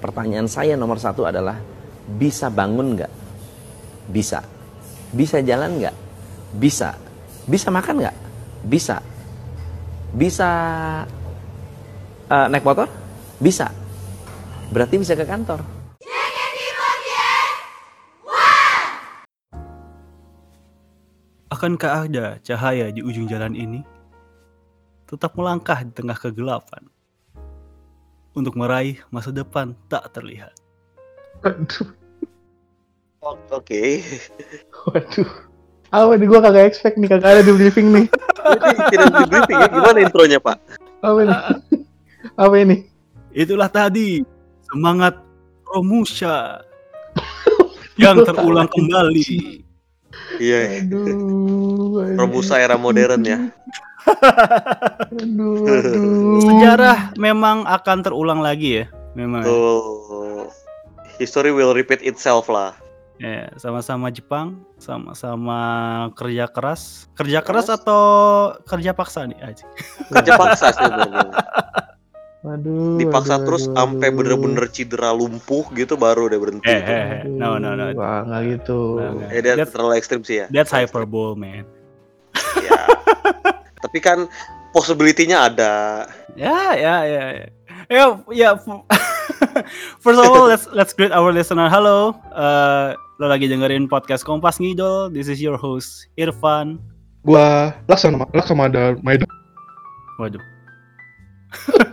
Pertanyaan saya nomor satu adalah bisa bangun nggak? Bisa. Bisa jalan nggak? Bisa. Bisa makan nggak? Bisa. Bisa uh, naik motor? Bisa. Berarti bisa ke kantor. Akankah ada cahaya di ujung jalan ini? Tetap melangkah di tengah kegelapan. Untuk meraih masa depan tak terlihat. Waduh. Oke. Waduh. Apa nih gue kagak expect nih kagak ada di briefing nih. Jadi tidak di briefing ya. Gimana intronya, Pak? Apa ini? Apa ini? Itulah tadi semangat Romusha yang terulang kembali. Iya. Aduh. aduh. Robusta era modern ya. Aduh, aduh. Sejarah memang akan terulang lagi ya. Memang. ya. Tuh. History will repeat itself lah. Ya, sama-sama Jepang, sama-sama kerja keras. Kerja keras Keras. atau kerja paksa nih aja. Kerja paksa sih sebenarnya. Aduh. Dipaksa aduh, terus sampai bener-bener cedera lumpuh gitu baru udah berhenti. Eh, tuh. eh, eh. No, no, no. Wah, nggak gitu. Nggak. Eh, dia That's- terlalu ekstrim sih ya. That's hyperbole, man. Ya. Tapi kan possibility-nya ada. Ya, ya, ya, ya. Ya, ya. First of all, let's let's greet our listener. Halo, eh, lo lagi dengerin podcast Kompas Ngidol. This is your host Irfan. Gua Laksana Laksamada Maeda. Waduh.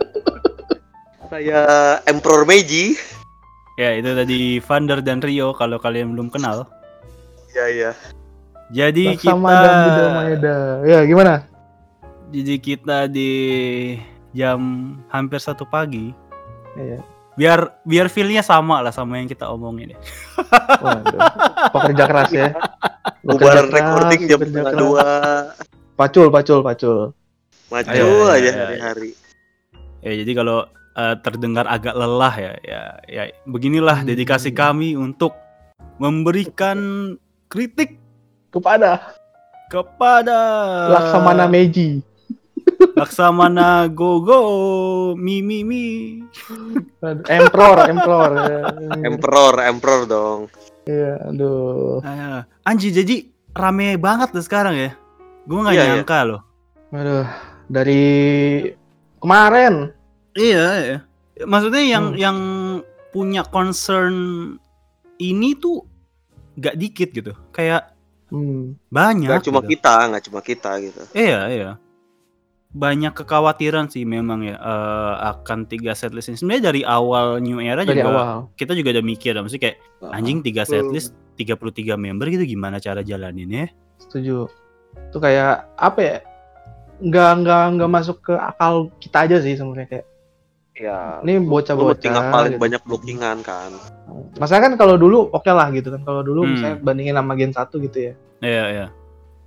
Saya Emperor Meiji. Ya, itu tadi Vander dan Rio kalau kalian belum kenal. Iya, iya. Jadi Laksamada kita Maeda. Ya, gimana? Jadi kita di jam hampir satu pagi. Iya. Biar biar feel-nya sama lah sama yang kita omongin ya. Waduh. Pekerja keras ya. Keras, recording jam dua. Pacul, pacul, pacul. Maju Ayo, aja hari-hari. Ya jadi kalau eh, terdengar agak lelah ya, ya, ya beginilah Hmm. dedikasi kami untuk memberikan kritik Kepada kepada Laksamana Meiji. Laksamana go go mi mi mi. Emperor, Emperor. ya. Emperor, Emperor dong. Iya, aduh. Ah, Anji jadi rame banget tuh sekarang ya. Gue nggak Iya, iya. nyangka loh. Aduh, dari kemarin. Iya, iya. Maksudnya yang Hmm. yang punya concern ini tuh gak dikit gitu. Kayak Hmm. banyak. Gak cuma gitu. kita, gak cuma kita gitu. Iya, iya. Banyak kekhawatiran sih memang ya eh, akan tiga setlist ini. Sebenarnya dari awal New Era Dari juga awal. kita juga udah mikir, maksudnya kayak anjing tiga setlist 33 member gitu gimana cara jalaninnya? Setuju. Itu kayak apa ya? Nggak nggak nggak masuk ke akal kita aja sih sebenarnya kayak. Ya. Ini bocah-bocah. ngapalin gitu. banyak blockingan kan. Masalah kan kalau dulu oke lah gitu kan. Kalau dulu Hmm. misalnya bandingin sama Gen 1 gitu ya. Iya, iya.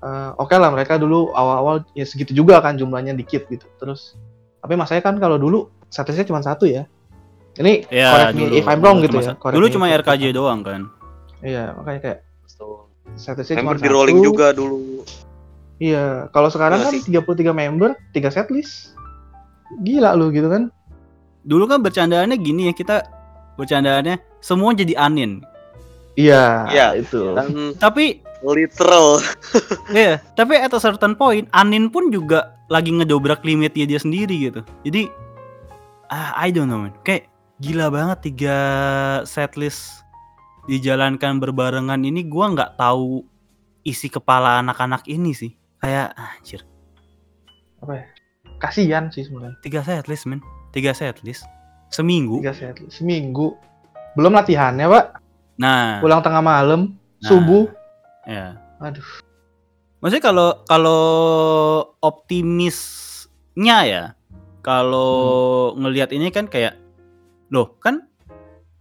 Eh, oke lah mereka dulu awal-awal ya segitu juga kan jumlahnya dikit gitu. Terus tapi masalahnya kan kalau dulu statusnya cuma satu ya. Ini Iya, correct me dulu, if I'm wrong gitu ya. Dulu me cuma RKJ doang kan. Iya, makanya kayak statusnya cuma Member di satu. rolling juga dulu. Iya, kalau sekarang Iya kan sih. 33 member, 3 setlist. Gila lu gitu kan. Dulu kan bercandaannya gini ya, kita bercandaannya semua jadi anin. Iya, Iya. itu. Dan Tapi literal. Iya, tapi at a certain point Anin pun juga lagi ngedobrak limitnya dia sendiri gitu. Jadi ah, I don't know man. Kayak gila banget tiga setlist dijalankan berbarengan ini gua nggak tahu isi kepala anak-anak ini sih. Kayak anjir, Apa ya? Kasihan sih sebenarnya. tiga setlist men. Tiga setlist seminggu. 3 setlist seminggu. Belum latihannya, Pak. Nah, Pulang tengah malam, Nah. subuh. Ya. Aduh. Maksudnya kalau kalau optimisnya ya, kalau ngelihat ini kan kayak, loh kan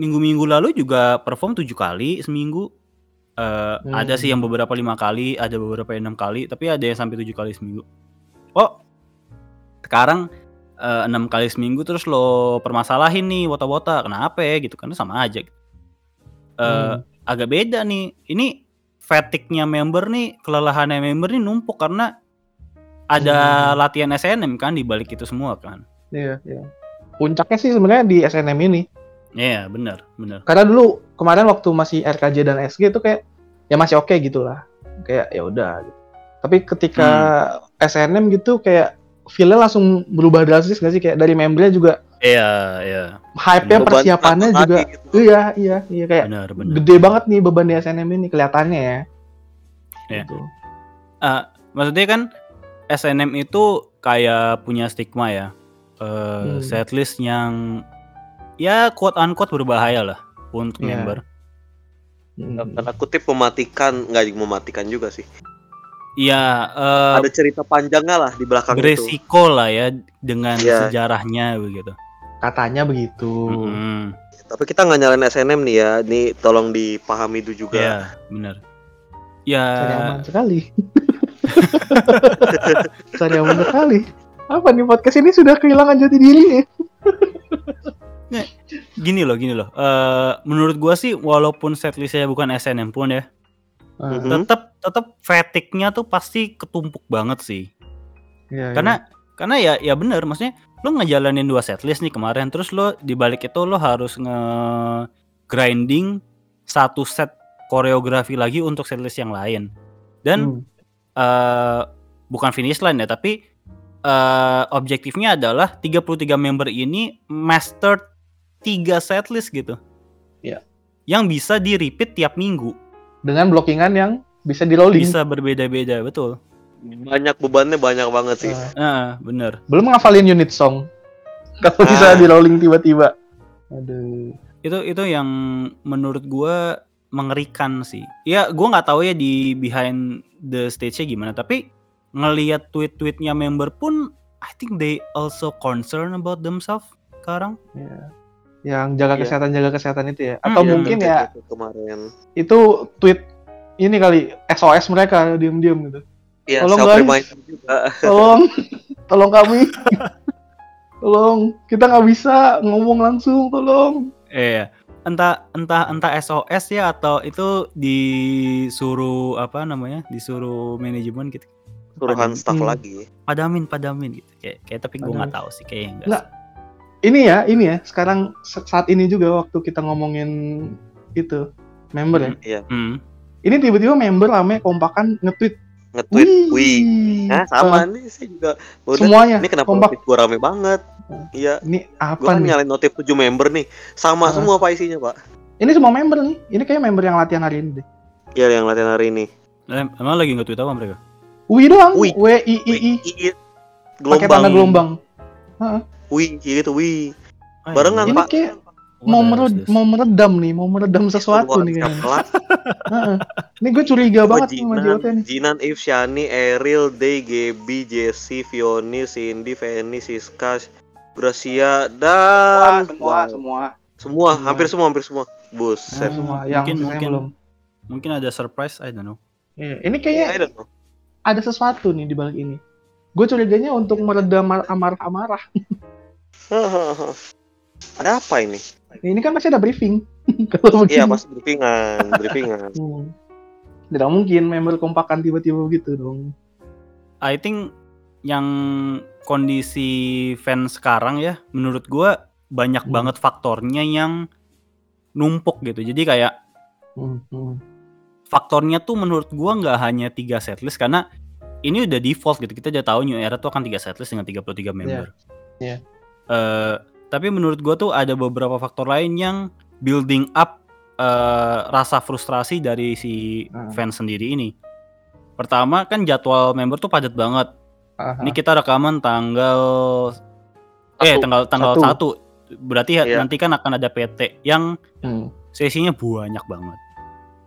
minggu-minggu lalu juga perform tujuh kali seminggu. Eh, Hmm. Ada sih yang beberapa lima kali, ada beberapa yang enam kali, tapi ada yang sampai tujuh kali seminggu. Oh, sekarang eh, enam kali seminggu terus lo permasalahin nih wota-wota, kenapa ya gitu? Karena sama aja. Eh, Hmm. Agak beda nih. Ini fatigue-nya member nih, kelelahannya member nih numpuk karena ada Hmm. latihan SNM kan di balik itu semua kan. Iya, iya. Puncaknya sih sebenarnya di SNM ini. Iya, benar, benar. Karena dulu kemarin waktu masih RKJ dan SG itu kayak ya masih oke gitu lah. Kayak ya udah gitu. Tapi ketika SNM gitu kayak feel-nya langsung berubah drastis gak sih kayak dari membernya juga Iya, iya. hype-nya Beban persiapannya juga gitu. iya iya iya kayak Benar, benar. gede banget nih beban di SNM ini kelihatannya ya. Iya. Gitu. Ah, maksudnya kan SNM itu kayak punya stigma ya. Eh Hmm. setlist yang ya quote unquote berbahaya lah untuk Iya. member. Hmm. Tanda kutip mematikan, nggak mematikan juga sih. Iya, eh Ada cerita panjangnya lah di belakang itu. beresiko lah ya dengan Iya. sejarahnya begitu. Katanya begitu. Mm-mm. Tapi kita nggak nyalain SNM nih ya. Nih tolong dipahami itu juga. Iya, benar. Ya, Cari aman sekali. Cari aman sekali. Apa nih podcast ini sudah kehilangan jati diri ya? gini loh, gini loh. Eh menurut gua sih walaupun setlistnya bukan SNM pun ya, Ah, Mhm. tetap tetap fatigue-nya tuh pasti ketumpuk banget sih. iya, iya. Karena karena ya ya bener maksudnya lo ngejalanin dua setlist nih kemarin terus lo di balik itu lo harus nge grinding satu set koreografi lagi untuk setlist yang lain. Dan Hmm. eh bukan finish line ya, tapi eh objektifnya adalah 33 member ini master 3 setlist gitu. Iya. Yang bisa di repeat tiap minggu. dengan blockingan yang bisa di rolling. Bisa berbeda-beda, betul. Banyak bebannya banyak banget sih. Ah, Ah, bener. belum ngafalin unit song. Kalau Ah. bisa di rolling tiba-tiba. Aduh. itu itu yang menurut gua mengerikan sih ya gua nggak tahu ya di behind the stage-nya gimana tapi ngelihat tweet-tweetnya member pun I think they also concern about themselves sekarang Ya. Yang jaga Iya. kesehatan jaga kesehatan itu ya. Hmm, Atau iya, mungkin Itu ya kemarin. itu tweet ini kali SOS mereka diam-diam gitu. Iya, Tolong, self guys. juga. Tolong, tolong kami. tolong, kita nggak bisa ngomong langsung, tolong. eh entah entah entah SOS ya atau itu disuruh apa namanya disuruh manajemen gitu Suruhan staff Hmm. lagi. padamin padamin gitu kayak kayak tapi gua nggak tahu sih kayaknya enggak Nggak. Ini ya, ini ya. Sekarang se- saat ini juga waktu kita ngomongin itu member ya. Iya, Hmm. Ini tiba-tiba member rame kompakan nge-tweet. Nge-tweet. Wih. Wih. Nah, sama Ah, nih sih juga. Baru semuanya Ini kenapa kompak. notif gua rame banget? Iya, Ini apa gua kan nih? nyalain notif 7 member nih. Sama Ah. semua pak isinya, Pak. Ini semua member nih. Ini kayak member yang latihan hari ini deh. Iya, yang latihan hari ini. Eh, emang lagi nge-tweet apa mereka Wih doang. Wih. W I I I. Pakai Gelombang. tanda gelombang. Wih, gitu, wih. Oh, Barengan, Pak. kayak mau mered- mau meredam nih, mau meredam sesuatu nih kayaknya. Ini gue curiga banget sama JOT nih. Jinan, If, Shani, Eril, Day, Gaby, Jesse, Fioni, Cindy, Fanny, Siska, Gracia, dan Wah, semua. semua, Semua. hampir semua, hampir semua. Buset. Ah, Semua yang mungkin mungkin belum. mungkin ada surprise I don't know Iya, Ini I kayaknya don't know. ada sesuatu nih di balik ini. Gue curiganya untuk meredam mar- amarah-amarah. Ada apa ini? Ini kan pasti ada briefing. Iya, pasti briefingan, briefingan. Hmm. Tidak mungkin member kompakan tiba-tiba begitu dong. I think yang kondisi fans sekarang ya menurut gua banyak Hmm. banget faktornya yang numpuk gitu jadi kayak Hmm, hmm. faktornya tuh menurut gua nggak hanya tiga setlist karena ini udah default gitu kita udah tahu New Era tuh akan tiga setlist dengan 33 member. Iya. Eh, tapi menurut gua tuh ada beberapa faktor lain yang building up eh, rasa frustrasi dari si Ah. fans sendiri ini. Pertama kan jadwal member tuh padat banget. Aha. Ini kita rekaman tanggal eh Satu. tanggal tanggal Satu. 1. Berarti ya Iya. nanti kan akan ada PT yang Hmm. sesinya banyak banget.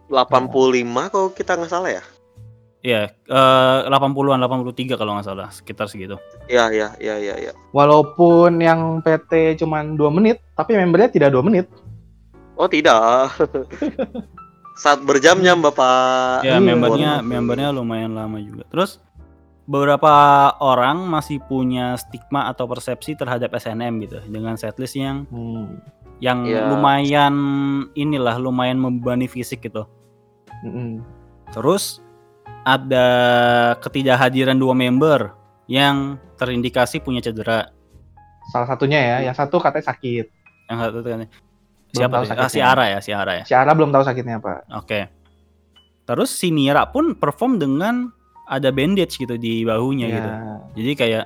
85 kalau kita nggak salah ya? Ya, eh 80-an, 83 kalau nggak salah, sekitar segitu. Iya, iya, iya, iya, iya. Walaupun yang PT cuman 2 menit, tapi membernya tidak 2 menit. Oh, tidak. Saat berjam-jam, Bapak. Ya, Iya, membernya waduh. membernya lumayan lama juga. Terus beberapa orang masih punya stigma atau persepsi terhadap SNM gitu dengan setlist yang Hmm. yang Iya. lumayan inilah lumayan membebani fisik gitu. Mm-mm. Terus ada ketidakhadiran dua member yang terindikasi punya cedera. Salah satunya ya, yang satu katanya sakit. Yang satu kan Siapa tahu? Ah, si. Ara ya, si Ara ya. Si Ara belum tahu sakitnya apa. Oke. Terus si Mira pun perform dengan ada bandage gitu di bahunya Ya, gitu. Jadi kayak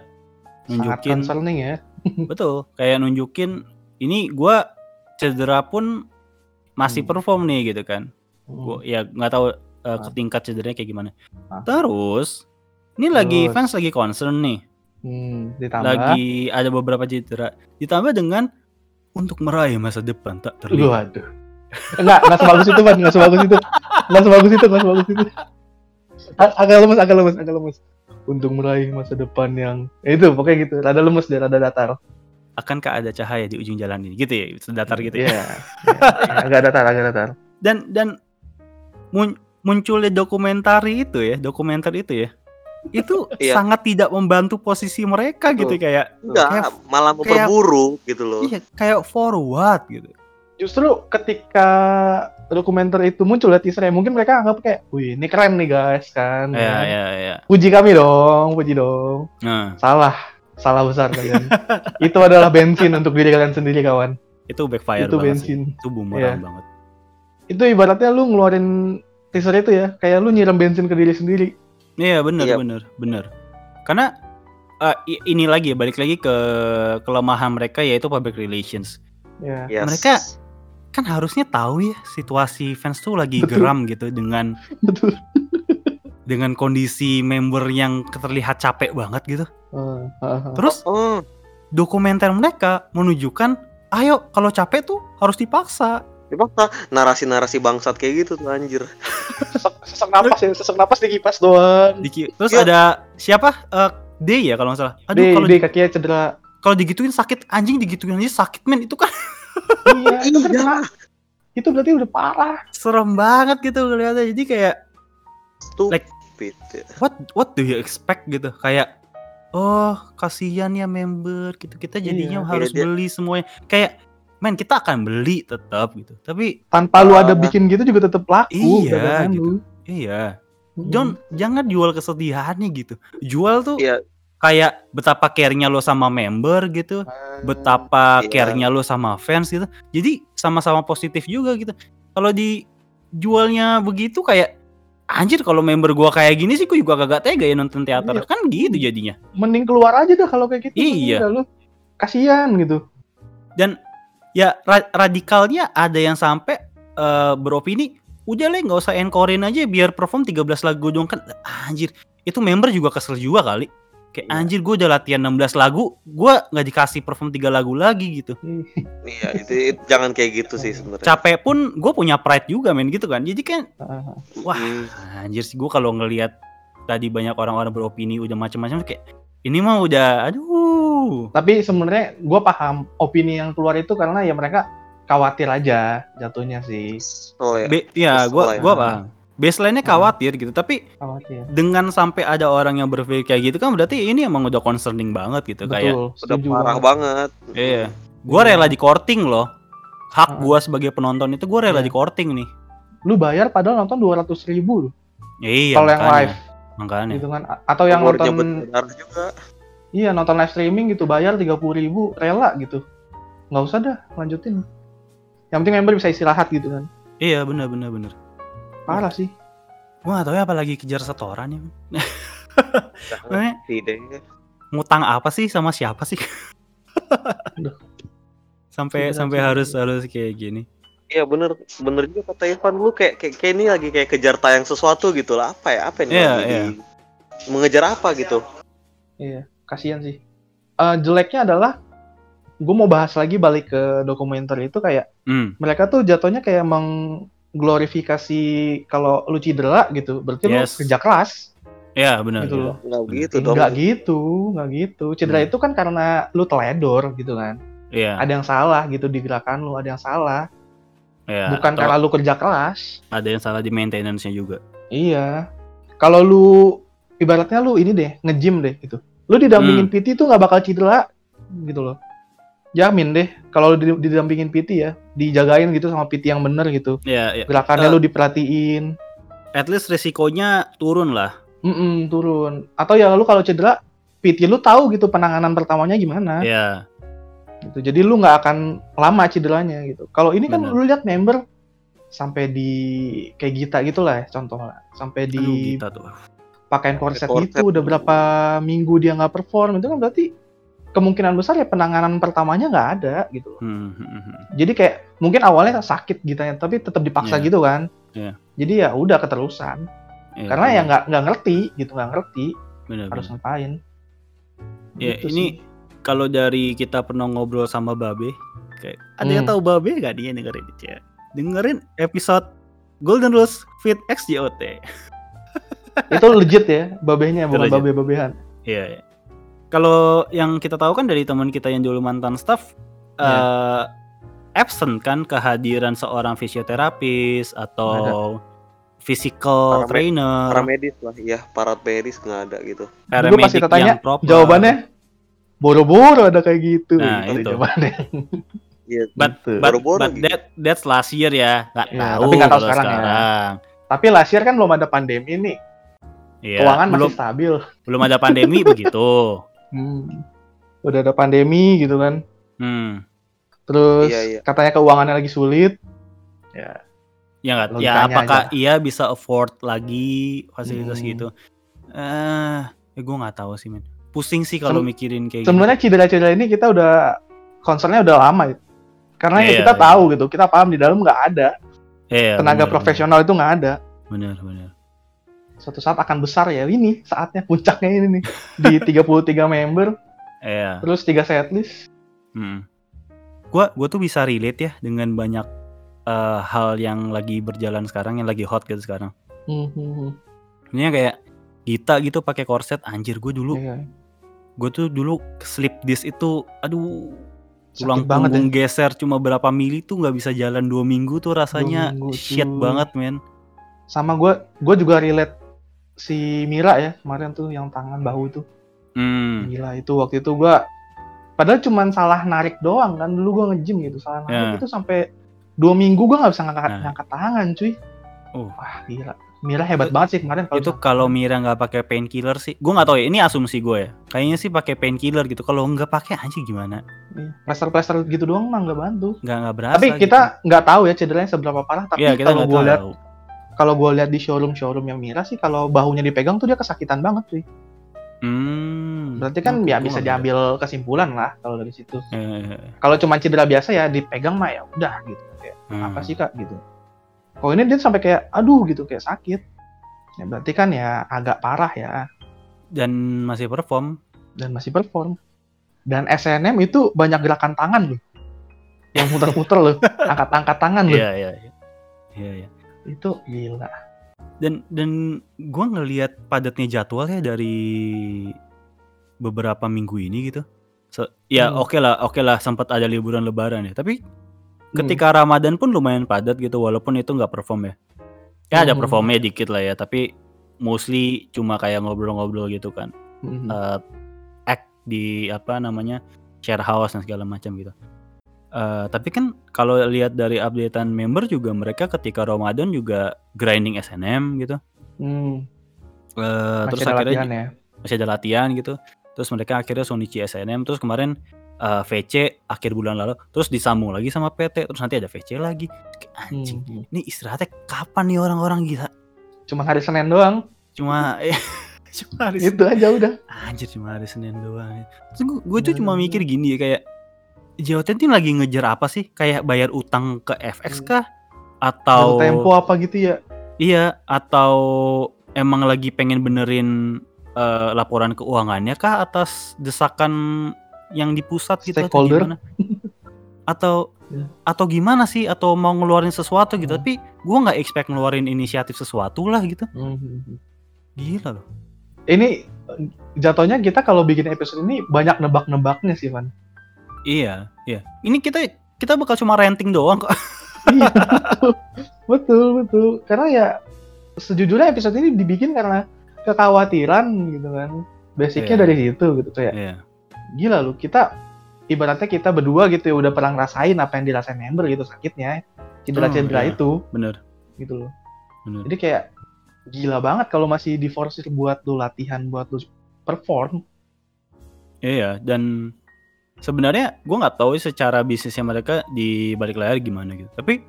sangat nunjukin concerning ya. betul, kayak nunjukin ini gua cedera pun masih Hmm. perform nih gitu kan. Hmm. Gua ya nggak tahu uh, Ah. ke tingkat cederanya kayak gimana. Ah. Terus ini lagi Terus. fans lagi concern nih. Hmm, ditambah. Lagi ada beberapa cedera. Ditambah dengan untuk meraih masa depan tak terlihat. Waduh. Enggak, enggak sebagus itu, Ban. Enggak sebagus itu. Enggak sebagus itu, enggak sebagus itu. Agak lemes, agak lemes, agak lemes. Untuk meraih masa depan yang Ya itu pokoknya gitu. Rada lemes dia, rada datar. Akankah ada cahaya di ujung jalan ini? Gitu ya, sedatar gitu ya. Iya. Iya, agak datar, agak datar. Dan dan mun- munculnya dokumentari itu ya, dokumenter itu ya. Itu Iya. sangat tidak membantu posisi mereka gitu Betul. kayak Enggak, Kayak- malah memperburuk gitu loh. iya kayak forward gitu. Justru ketika dokumenter itu muncul ya teasernya, mungkin mereka anggap kayak, wih ini keren nih guys kan. Iya kan. iya iya. Puji kami dong, puji dong. Nah, Salah, salah besar kalian. itu adalah bensin untuk diri kalian sendiri kawan. itu backfire itu banget sih. bensin. Itu bumerang Iya. banget. Itu ibaratnya lu ngeluarin teaser itu ya, kayak lu nyiram bensin ke diri sendiri. Iya bener Iya. bener bener. Karena eh, i- ini lagi ya balik lagi ke kelemahan mereka yaitu public relations. Ya. Yes. Mereka- Kan harusnya tahu ya situasi fans tuh lagi Betul. geram gitu dengan Betul. dengan kondisi member yang terlihat capek banget gitu. Ah, ah, ah. Terus Oh, dokumenter mereka menunjukkan, ayo kalau capek tuh harus dipaksa. Dipaksa narasi-narasi bangsat kayak gitu tuh anjir. sesak, sesak napas ya, sesak napas di kipas doang. Diki- Terus Iya. ada siapa? Eh D ya kalau nggak salah. Aduh Di, kalau di di- kakinya cedera. kalau digituin sakit anjing digituin aja sakit men itu kan iya, itu kan kena. Itu berarti udah parah. serem banget gitu kelihatannya. Jadi kayak Stupid. what what do you expect gitu kayak oh kasihan ya member gitu kita jadinya Iya, harus iya, beli semuanya kayak men kita akan beli tetap gitu tapi Tanpa lu ada bikin gitu juga tetap laku. Iya, dagangan gitu. lu. iya. John jangan jual kesedihannya gitu jual tuh Iya. kayak betapa care-nya lo sama member gitu betapa Iya. care-nya lo sama fans gitu jadi sama-sama positif juga gitu kalau dijualnya begitu kayak anjir kalau member gua kayak gini sih gua juga kagak tega ya nonton teater Iya. kan gitu jadinya Mending keluar aja dah kalau kayak gitu. Iya. Udah, lu kasihan gitu. dan ya ra- radikalnya ada yang sampai eh, beropini udah lah nggak usah encorein aja biar perform 13 lagu dong kan anjir itu member juga kesel juga kali. Kayak Iya. anjir gue udah latihan 16 lagu gue nggak dikasih perform tiga lagu lagi gitu. Iya, itu, itu jangan kayak gitu sih sebenarnya. capek pun gue punya pride juga men gitu kan. Jadi kan Ah, wah anjir sih gue kalau ngelihat tadi banyak orang-orang beropini udah macam-macam kayak ini mah udah aduh Tapi sebenarnya gue paham opini yang keluar itu karena ya mereka khawatir aja jatuhnya sih. Oh ya. Be- ya gue gua paham baseline-nya Hmm. khawatir gitu tapi Khawatir. dengan sampai ada orang yang berpikir kayak gitu kan berarti ini emang udah concerning banget gitu kayak Betul. Sudah setuju parah banget. banget. iya gue Iya. rela di courting loh hak Ah. gue sebagai penonton itu gue rela Iya. di courting nih Lu bayar padahal nonton 200 ribu loh. iya Kalau yang live makanya gitu kan. Atau yang nonton juga. iya nonton live streaming gitu bayar 30 ribu rela gitu. Nggak usah dah lanjutin. Yang penting member bisa istirahat gitu kan. iya bener bener bener Parah sih. gue gak tau ya apalagi kejar setoran ya Tidak. ngutang apa sih sama siapa sih Aduh. sampai Sudah, sampai harus harus kayak gini Iya bener bener juga kata Ivan lu kayak, kayak kayak ini lagi kayak kejar tayang sesuatu gitu lah apa ya apa ini Iya, lagi iya. di- mengejar apa gitu Iya, kasihan sih. Eh, jeleknya adalah gue mau bahas lagi balik ke dokumenter itu kayak hmm mereka tuh jatuhnya kayak mengglorifikasi kalau lu cedera gitu, berarti Yes. lu kerja keras ya benar gitu loh. nggak gitu dong Enggak gitu, enggak gitu. Cedera Hmm. itu kan karena lu teledor gitu kan. iya Ada yang salah gitu di gerakan lu, ada yang salah. Iya Bukan karena lu kerja keras. ada yang salah di maintenance-nya juga Iya. Kalau lu ibaratnya lu ini deh, nge-gym deh gitu. Lu didampingin PT tuh nggak bakal cedera gitu loh. Jamin deh kalau lu di- didampingin PT ya, dijagain gitu sama PT yang bener gitu. iya iya Gerakannya Eh. lu diperhatiin, at least resikonya turun lah Mm-mm, turun. Atau ya lu kalau cedera PT lu tahu gitu penanganan pertamanya gimana. Iya. Gitu jadi lu nggak akan lama cederanya gitu kalau ini kan Benar. lu lihat member sampai di kayak Gita gitu lah ya, contohnya sampai di Aduh, kita tuh. pakaian korset Korset. gitu udah berapa minggu dia nggak perform itu kan berarti kemungkinan besar ya penanganan pertamanya nggak ada gitu loh. Hmm, hmm, hmm, hmm. jadi kayak mungkin awalnya sakit gitu ya tapi tetap dipaksa Iya. gitu kan Iya. jadi ya udah keterusan Iya, karena ya benar. nggak nggak ngerti gitu nggak ngerti Benar, harus ngapain Ya, Gitu ini sih. Kalau dari kita pernah ngobrol sama Babe, kayak ada yang Hmm. tahu Babe gak dia dengerin ya? Dengerin episode Golden Rules Fit XJOT. itu legit ya babehnya bukan legit. babe-babehan Iya. iya. Kalau yang kita tahu kan dari teman kita yang dulu mantan staff, Iya. eh absent kan kehadiran seorang fisioterapis atau physical Parame- trainer, Paramedis lah, ya paramedis nggak ada gitu. Gue pas kita paramedic tanya yang proper. jawabannya boro-boro ada kayak gitu Nah, itu. Iya. But, Gitu. but, Boro-boro but gitu. that, that's last year ya, nggak Iya, tahu tapi nggak tahu kalau sekarang ya. tapi last year kan belum ada pandemi nih Iya, keuangan belum masih stabil belum ada pandemi begitu. Hmm. udah ada pandemi gitu kan Hmm. terus Iya, iya. katanya keuangannya lagi sulit ya Ya nggak, ya apakah aja. ia bisa afford lagi fasilitas Hmm. gitu? Eh, ya gue nggak tahu sih men. Pusing sih kalau mikirin kayak gitu. sebenarnya cedera-cedera ini kita udah concernnya udah lama ya. karena ya Iya, kita iya. tahu gitu kita paham di dalam nggak ada Iya, tenaga bener, profesional itu nggak ada Bener, bener. suatu saat akan besar ya ini saatnya puncaknya ini nih di 33 member Iya. terus tiga setlist Hmm. Gua, gua tuh bisa relate ya dengan banyak eh, hal yang lagi berjalan sekarang, yang lagi hot gitu sekarang. Hmm, hmm, hmm. Ini kayak Gita gitu pakai korset, anjir gue dulu, Iya. Gue tuh dulu slip disc itu, aduh, tulang banget ya. geser cuma berapa mili tuh nggak bisa jalan dua minggu tuh rasanya minggu shit tuh. banget men. sama gue gue juga relate si Mira ya kemarin tuh yang tangan bahu itu Hmm. gila itu waktu itu gue padahal cuman salah narik doang kan dulu gue nge-gym gitu salah narik Ya. itu sampai dua minggu gue nggak bisa ngangkat Nah. ngangkat tangan cuy Oh. wah gila Mira hebat banget sih kemarin kalau itu kalau Mira nggak pakai painkiller sih, gue nggak tahu ya. Ini asumsi gue ya. Kayaknya sih pakai painkiller gitu. Kalau nggak pakai anjing gimana? plaster plaster gitu doang mah nggak bantu Nggak nggak berasa. tapi gitu. kita nggak tahu ya cederanya seberapa parah tapi Iya kita kalau gue lihat kalau gue lihat di showroom showroom yang Mira sih kalau bahunya dipegang tuh dia kesakitan banget cuy Hmm. berarti kan ya bisa diambil kesimpulan lah kalau dari situ tahu. Eh, kalau cuma cedera biasa ya dipegang mah ya udah gitu kayak hmm. apa sih kak gitu kalau ini dia sampai kayak aduh gitu kayak sakit ya berarti kan ya agak parah ya Dan masih perform. dan masih perform dan SNM itu banyak gerakan tangan loh yang muter-muter loh angkat-angkat tangan loh Iya iya. iya. Iya iya. itu gila Dan dan gue ngelihat padatnya jadwal ya dari beberapa minggu ini gitu. So, ya Hmm. oke lah, oke lah sempat ada liburan lebaran ya. Tapi ketika Ramadan pun lumayan padat gitu walaupun itu nggak perform ya. Ya ada Hmm. performnya dikit lah ya, tapi mostly cuma kayak ngobrol-ngobrol gitu kan. Mhm. eh, act di apa namanya share house dan segala macam gitu. Eh, tapi kan kalau lihat dari updatean member juga mereka ketika Ramadan juga grinding SNM gitu. Hmm, Eh, masih terus ada akhirnya latihan ya masih ada latihan gitu. Terus mereka akhirnya Sonichi SNM terus kemarin eh, VC akhir bulan lalu terus disambung lagi sama PT terus nanti ada VC lagi. Kayak, Anjing, Hmm. ini istirahatnya kapan nih orang-orang gila? cuma hari Senin doang Cuma cuma hari itu aja udah Anjir cuma hari Senin doang. Terus gue tuh Iya, cuma iya. mikir gini ya kayak JOT ini lagi ngejar apa sih? Kayak bayar utang ke FX kah? Atau Dan tempo apa gitu ya iya atau emang lagi pengen benerin eh, laporan keuangannya kah atas desakan yang di pusat gitu atau Stakeholder. gimana? Atau Ya. atau gimana sih atau mau ngeluarin sesuatu gitu Hmm. tapi gue nggak expect ngeluarin inisiatif sesuatu lah gitu Mhm. gila loh ini jatuhnya kita kalau bikin episode ini banyak nebak-nebaknya sih Van iya iya ini kita kita bakal cuma renting doang kok iya betul. betul betul karena ya sejujurnya episode ini dibikin karena kekhawatiran gitu kan basicnya Iya. dari situ gitu kayak iya gila lu kita ibaratnya kita berdua gitu ya udah pernah ngerasain apa yang dirasain member gitu sakitnya cedera-cedera iya. itu. Bener. Gitu loh. Bener. Jadi kayak gila banget kalau masih diforsir buat lu latihan buat lu perform. Iya dan sebenarnya gue nggak tahu secara bisnisnya mereka di balik layar gimana gitu. Tapi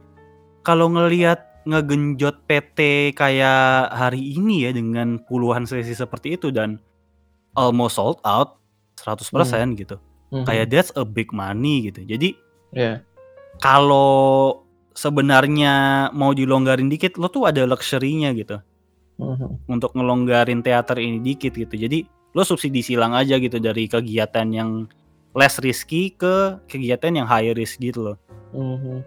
kalau ngelihat ngegenjot PT kayak hari ini ya dengan puluhan sesi seperti itu dan almost sold out 100% gitu. Mhm. Kayak that's a big money gitu. Jadi Iya. kalau sebenarnya mau dilonggarin dikit lo tuh ada luxury-nya gitu Mhm. untuk ngelonggarin teater ini dikit gitu. Jadi lo subsidi silang aja gitu dari kegiatan yang less risky ke kegiatan yang high risk gitu loh. Mhm.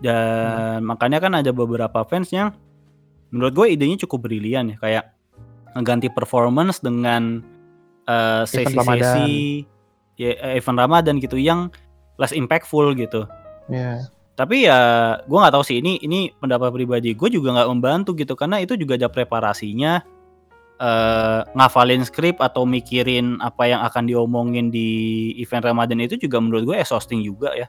Dan makanya kan ada beberapa fans yang menurut gue idenya cukup brilian ya kayak ngeganti performance dengan eh, sesi-sesi ya, eh, event Ramadan gitu yang less impactful gitu. Iya. Tapi ya gue nggak tahu sih ini ini pendapat pribadi gue juga nggak membantu gitu karena itu juga ada preparasinya eh ngafalin skrip atau mikirin apa yang akan diomongin di event Ramadan itu juga menurut gue exhausting juga ya.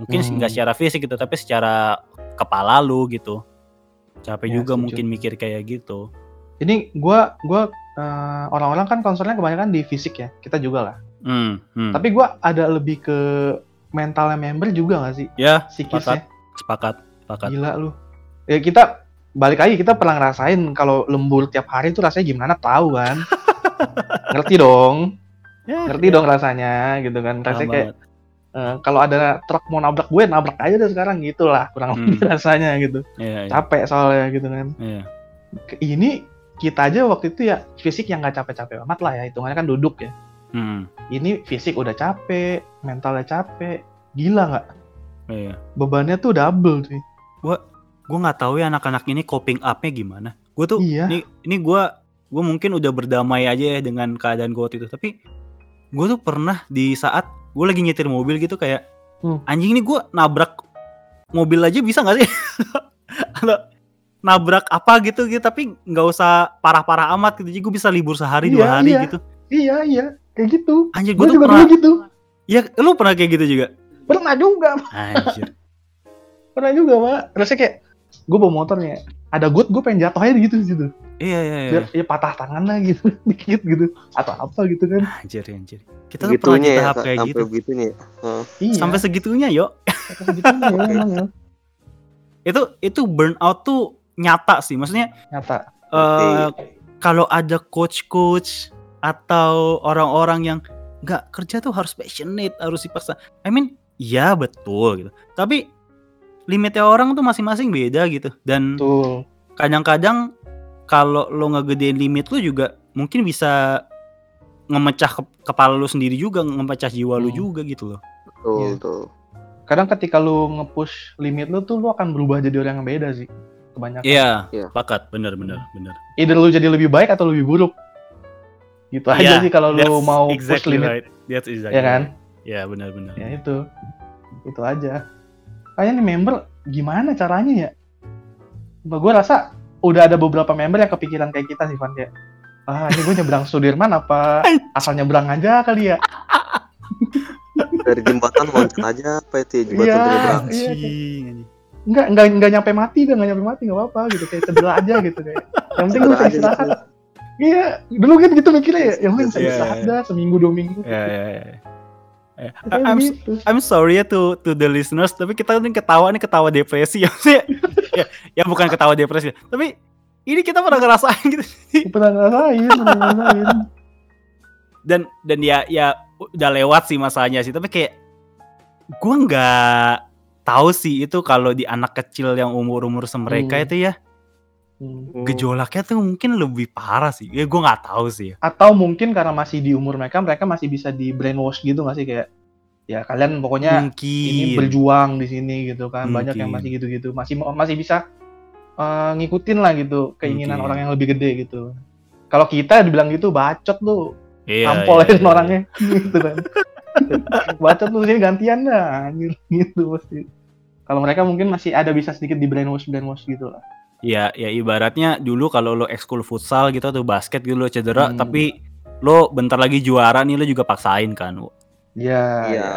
Mungkin sih nggak Hmm. secara fisik gitu tapi secara kepala lu gitu. Capek Ya, juga setuju. mungkin mikir kayak gitu. Ini gua gua eh, orang-orang kan concernnya kebanyakan di fisik ya. Kita juga lah. Hmm, hmm. Tapi gua ada lebih ke mentalnya member juga gak sih? ya Psikisnya. sepakat, sepakat. Gila lu. Ya kita balik lagi kita pernah ngerasain kalau lembur tiap hari itu rasanya gimana tahu kan. ngerti dong. Ya, Ngerti dong rasanya gitu kan. Rasanya kayak banget. eh, kalau ada truk mau nabrak gue nabrak aja deh sekarang gitu lah kurang Hmm. lebih rasanya gitu. Iya, iya, Capek soalnya gitu kan. Ke- Ini kita aja waktu itu ya fisik yang nggak capek-capek amat lah ya hitungannya kan duduk ya. Hmm, Ini fisik udah capek, mentalnya capek, gila nggak? iya. Bebannya tuh double cuy. gue nggak tahu ya anak-anak ini coping up-nya gimana. Gue tuh Iya. ini ini gue gue mungkin udah berdamai aja ya dengan keadaan gue waktu itu. Tapi gue tuh pernah di saat gue lagi nyetir mobil gitu kayak Hmm. anjing ini gue nabrak mobil aja bisa nggak sih? Atau nabrak apa gitu gitu tapi nggak usah parah-parah amat gitu. Jadi gue bisa libur sehari dua Iya, hari iya. gitu. Iya iya kayak gitu. Anjir Gue juga pernah. dulu gitu. Ya lu pernah kayak gitu juga? Pernah juga, Anjir. pernah juga pak. Rasanya kayak gue bawa motor nih, ada good gue pengen jatuh aja gitu gitu. iya iya iya. Biar ya patah tangan lah gitu, dikit gitu atau apa gitu kan. Anjir anjir. Kita tuh pernah di ya, tahap kayak sampai gitu. begitunya ya. Heeh. Iya. Sampai segitunya yo. sampai segitunya ya emang ya. itu itu burnout tuh nyata sih maksudnya Nyata. eh kalau ada coach-coach atau orang-orang yang nggak kerja tuh harus passionate harus dipaksa I mean ya betul gitu tapi limitnya orang tuh masing-masing beda gitu dan kadang-kadang kalau lo ngegedein limit lu juga mungkin bisa ngemecah ke- kepala lu sendiri juga ngemecah jiwa lu Hmm. juga gitu loh Betul, Iya. betul. Kadang ketika lu nge-push limit lu tuh lu akan berubah jadi orang yang beda sih. Kebanyakan. iya Iya. sepakat bener bener bener Either lu jadi lebih baik atau lebih buruk. Gitu aja Iya, sih kalau lu mau push exactly limit. right. That's exactly Ya kan? Ya benar-benar. Ya itu. Itu aja. Kayaknya nih member gimana caranya ya? Gue rasa udah ada beberapa member yang kepikiran kayak kita sih Van kayak ah ini gue nyebrang Sudirman apa asal nyebrang aja kali ya Dari jembatan loncat aja apa itu ya, jembatan Iya. penyeberang. Iya, Anjing, anjing. nggak nggak nggak nyampe mati dah nggak nyampe mati nggak apa-apa gitu kayak cedera aja gitu kayak yang penting gue bisa istirahat gitu. iya dulu kan gitu mikirnya ya yang penting bisa Iya, istirahat iya. dah seminggu dua minggu Ya ya ya. Eh, Kayak I'm gitu. I'm sorry ya to to the listeners, tapi kita ini ketawa nih ketawa depresi ya. Maksudnya, ya, ya bukan ketawa depresi, tapi ini kita pernah ngerasain gitu. pernah ngerasain pernah ngerasain Dan dan ya ya udah lewat sih masanya sih, tapi kayak gua nggak tahu sih itu kalau di anak kecil yang umur-umur semereka Hmm. itu ya Hmm. gejolaknya tuh mungkin lebih parah sih. Ya gua nggak tahu sih. ya. atau mungkin karena masih di umur mereka mereka masih bisa di brainwash gitu nggak sih kayak ya kalian pokoknya mungkin. ini berjuang di sini gitu kan banyak yang Mungkin. masih gitu-gitu masih masih bisa eh, ngikutin lah gitu keinginan Mungkin. orang yang lebih gede gitu kalau kita dibilang gitu bacot lu Iya, tampolin iya, iya. orangnya gitu kan bacot lu sini gantian dah gitu pasti kalau mereka mungkin masih ada bisa sedikit di brainwash brainwash gitu lah Ya, ya ibaratnya dulu kalau lo ekskul futsal gitu atau basket gitu lo cedera, Hmm. tapi lo bentar lagi juara nih lo juga paksain kan. Iya. Iya. ya.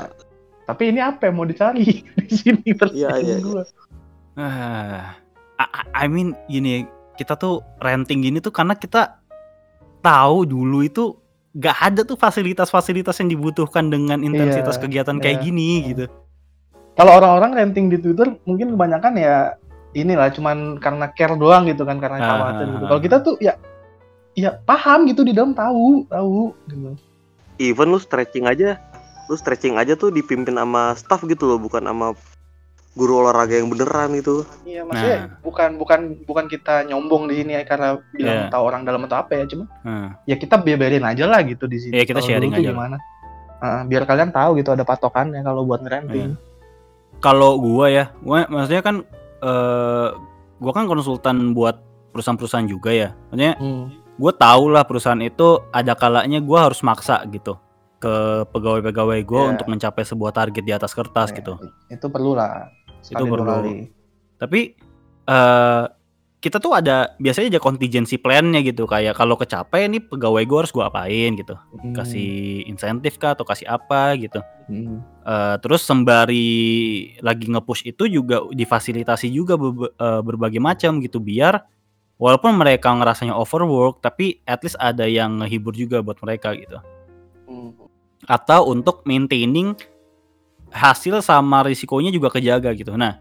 Tapi ini apa yang mau dicari di sini Iya, iya, iya. gua. Ah, I, I mean gini, kita tuh renting gini tuh karena kita tahu dulu itu gak ada tuh fasilitas-fasilitas yang dibutuhkan dengan intensitas Iya, kegiatan kayak iya. gini gitu. Kalau orang-orang renting di Twitter mungkin kebanyakan ya inilah cuman karena care doang gitu kan karena Ah, khawatir ah, gitu. ah. Kalau kita tuh ya ya paham gitu di dalam tahu, tahu gitu. even lu stretching aja lu stretching aja tuh dipimpin sama staff gitu loh bukan sama guru olahraga yang beneran gitu Iya, maksudnya Nah. bukan bukan bukan kita nyombong di sini ya karena bilang Iya. tahu orang dalam atau apa ya, cuma Hmm. ya kita biarin aja lah gitu di sini. Iya, kita Kalau sharing aja gimana. Ah, biar kalian tahu gitu ada patokannya kalau buat ngerenting. Kalau gua ya, gua maksudnya kan eh gua kan konsultan buat perusahaan-perusahaan juga ya. Maksudnya Hmm. gue tahu lah perusahaan itu ada kalanya gue harus maksa gitu ke pegawai-pegawai gue Iya. untuk mencapai sebuah target di atas kertas Ya, gitu. Itu perlu lah. dua perlu. kali. Tapi eh kita tuh ada biasanya ada contingency plan-nya gitu kayak kalau kecapai nih pegawai gue harus gue apain gitu. Hmm. Kasih insentif kah atau kasih apa gitu. Hmm. Eh, terus sembari lagi nge-push itu juga difasilitasi juga bebe- eh, berbagai macam gitu biar walaupun mereka ngerasanya overwork tapi at least ada yang ngehibur juga buat mereka gitu. Hmm. atau untuk maintaining hasil sama risikonya juga kejaga gitu. Nah,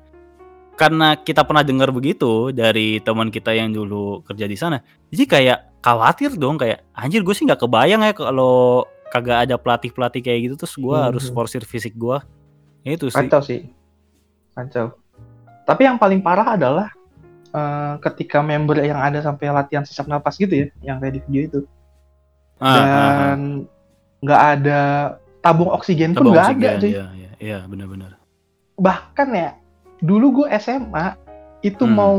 karena kita pernah dengar begitu dari teman kita yang dulu kerja di sana, jadi kayak khawatir dong kayak anjir gue sih nggak kebayang ya kalau kagak ada pelatih pelatih kayak gitu terus gue Hmm. harus forsir fisik gue itu sih. Kacau sih. Kacau. Tapi yang paling parah adalah eh, ketika member yang ada sampai latihan sesak napas gitu ya, yang kayak di video itu, Ah, ah, ah. dan nggak ada tabung oksigen pun Tabung nggak ada, cuy. Iya, iya, iya, benar-benar. Bahkan ya, dulu gue SMA itu Hmm. mau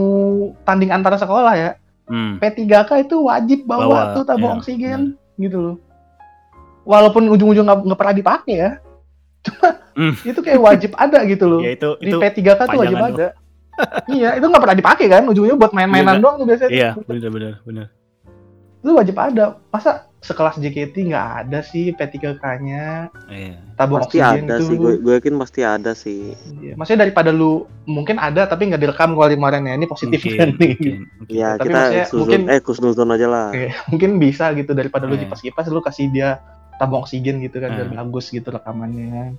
tanding antara sekolah ya, Hmm. P3K itu wajib bawa, Bawa, tuh tabung iya, oksigen gitu loh. Walaupun ujung-ujung nggak pernah dipakai ya, cuma Hmm. itu kayak wajib ada gitu loh. Ya itu di itu P3K tuh wajib pajangan ada. iya, itu nggak pernah dipakai kan, ujungnya buat main-mainan Iya, doang tuh biasanya. iya, benar-benar benar. Itu wajib ada. Masa sekelas JKT nggak ada sih P3K-nya, Iya. tabung pasti oksigen ada itu. sih gue gue yakin pasti ada sih Iya. Maksudnya daripada lu mungkin ada tapi nggak direkam kali kemarin ya, ini positif Mungkin, kan nih. mungkin, mungkin. ya Tapi kita mungkin- eh kusnuzon aja lah Oke, mungkin bisa gitu daripada lu Iya. kipas-kipas lu kasih dia tabung oksigen gitu kan biar Iya. bagus gitu rekamannya.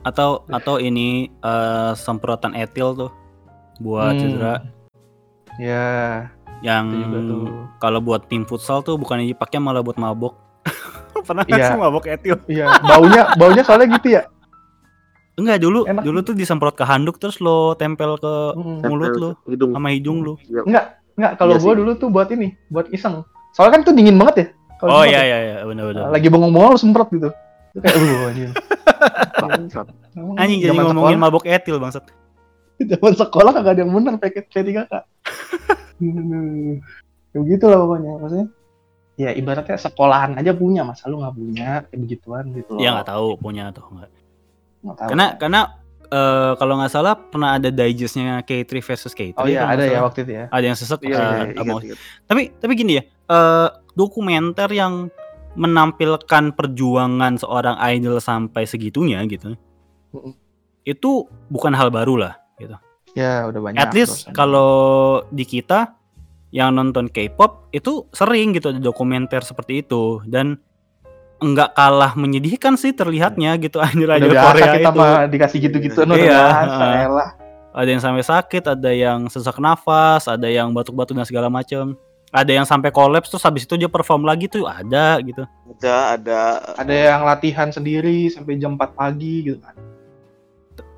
atau atau ini eh, semprotan etil tuh buat Hmm. cedera Ya, yang itu juga tuh. kalau buat tim futsal tuh bukannya dipakai malah buat mabok pernah nggak Iya. sih mabok etil Iya, baunya baunya soalnya gitu ya. enggak dulu Enak. dulu tuh disemprot ke handuk terus lo tempel ke Hmm. mulut lo hidung sama hidung lo Iya. Enggak, kalau Iya gua sih. dulu tuh buat ini, buat iseng. Soalnya kan tuh dingin banget ya. Kalau oh iya ya. iya iya benar benar Lagi bengong-bengong lu semprot gitu. Itu kayak uh anjing. Anjing jadi ngomongin sekolah- mabok etil bangsat zaman sekolah kagak ada yang bener pakai P3K. Hmm. ya begitu lah pokoknya maksudnya. Ya ibaratnya sekolahan aja punya, masa lu nggak punya kayak begituan gitu loh. ya nggak tahu punya atau enggak Nggak tahu. karena karena eh, kalau nggak salah pernah ada digestnya K3 versus K3 Oh iya ada ya waktu itu ya. ada yang sesek Iya, eh, iya, abang ingat, ingat. tapi tapi gini ya eh dokumenter yang menampilkan perjuangan seorang idol sampai segitunya gitu Mm-mm. itu bukan hal baru lah gitu Ya udah banyak. at least kalau di kita yang nonton K-pop itu sering gitu ada dokumenter seperti itu dan enggak kalah menyedihkan sih terlihatnya gitu anjir biasa Korea kita itu mah dikasih gitu-gitu udah Iya, biasa elah. ada yang sampai sakit, ada yang sesak nafas, ada yang batuk-batuk dan segala macam. Ada yang sampai kolaps terus habis itu dia perform lagi tuh ada gitu. ada ada Ada yang latihan sendiri sampai jam 4 pagi gitu kan.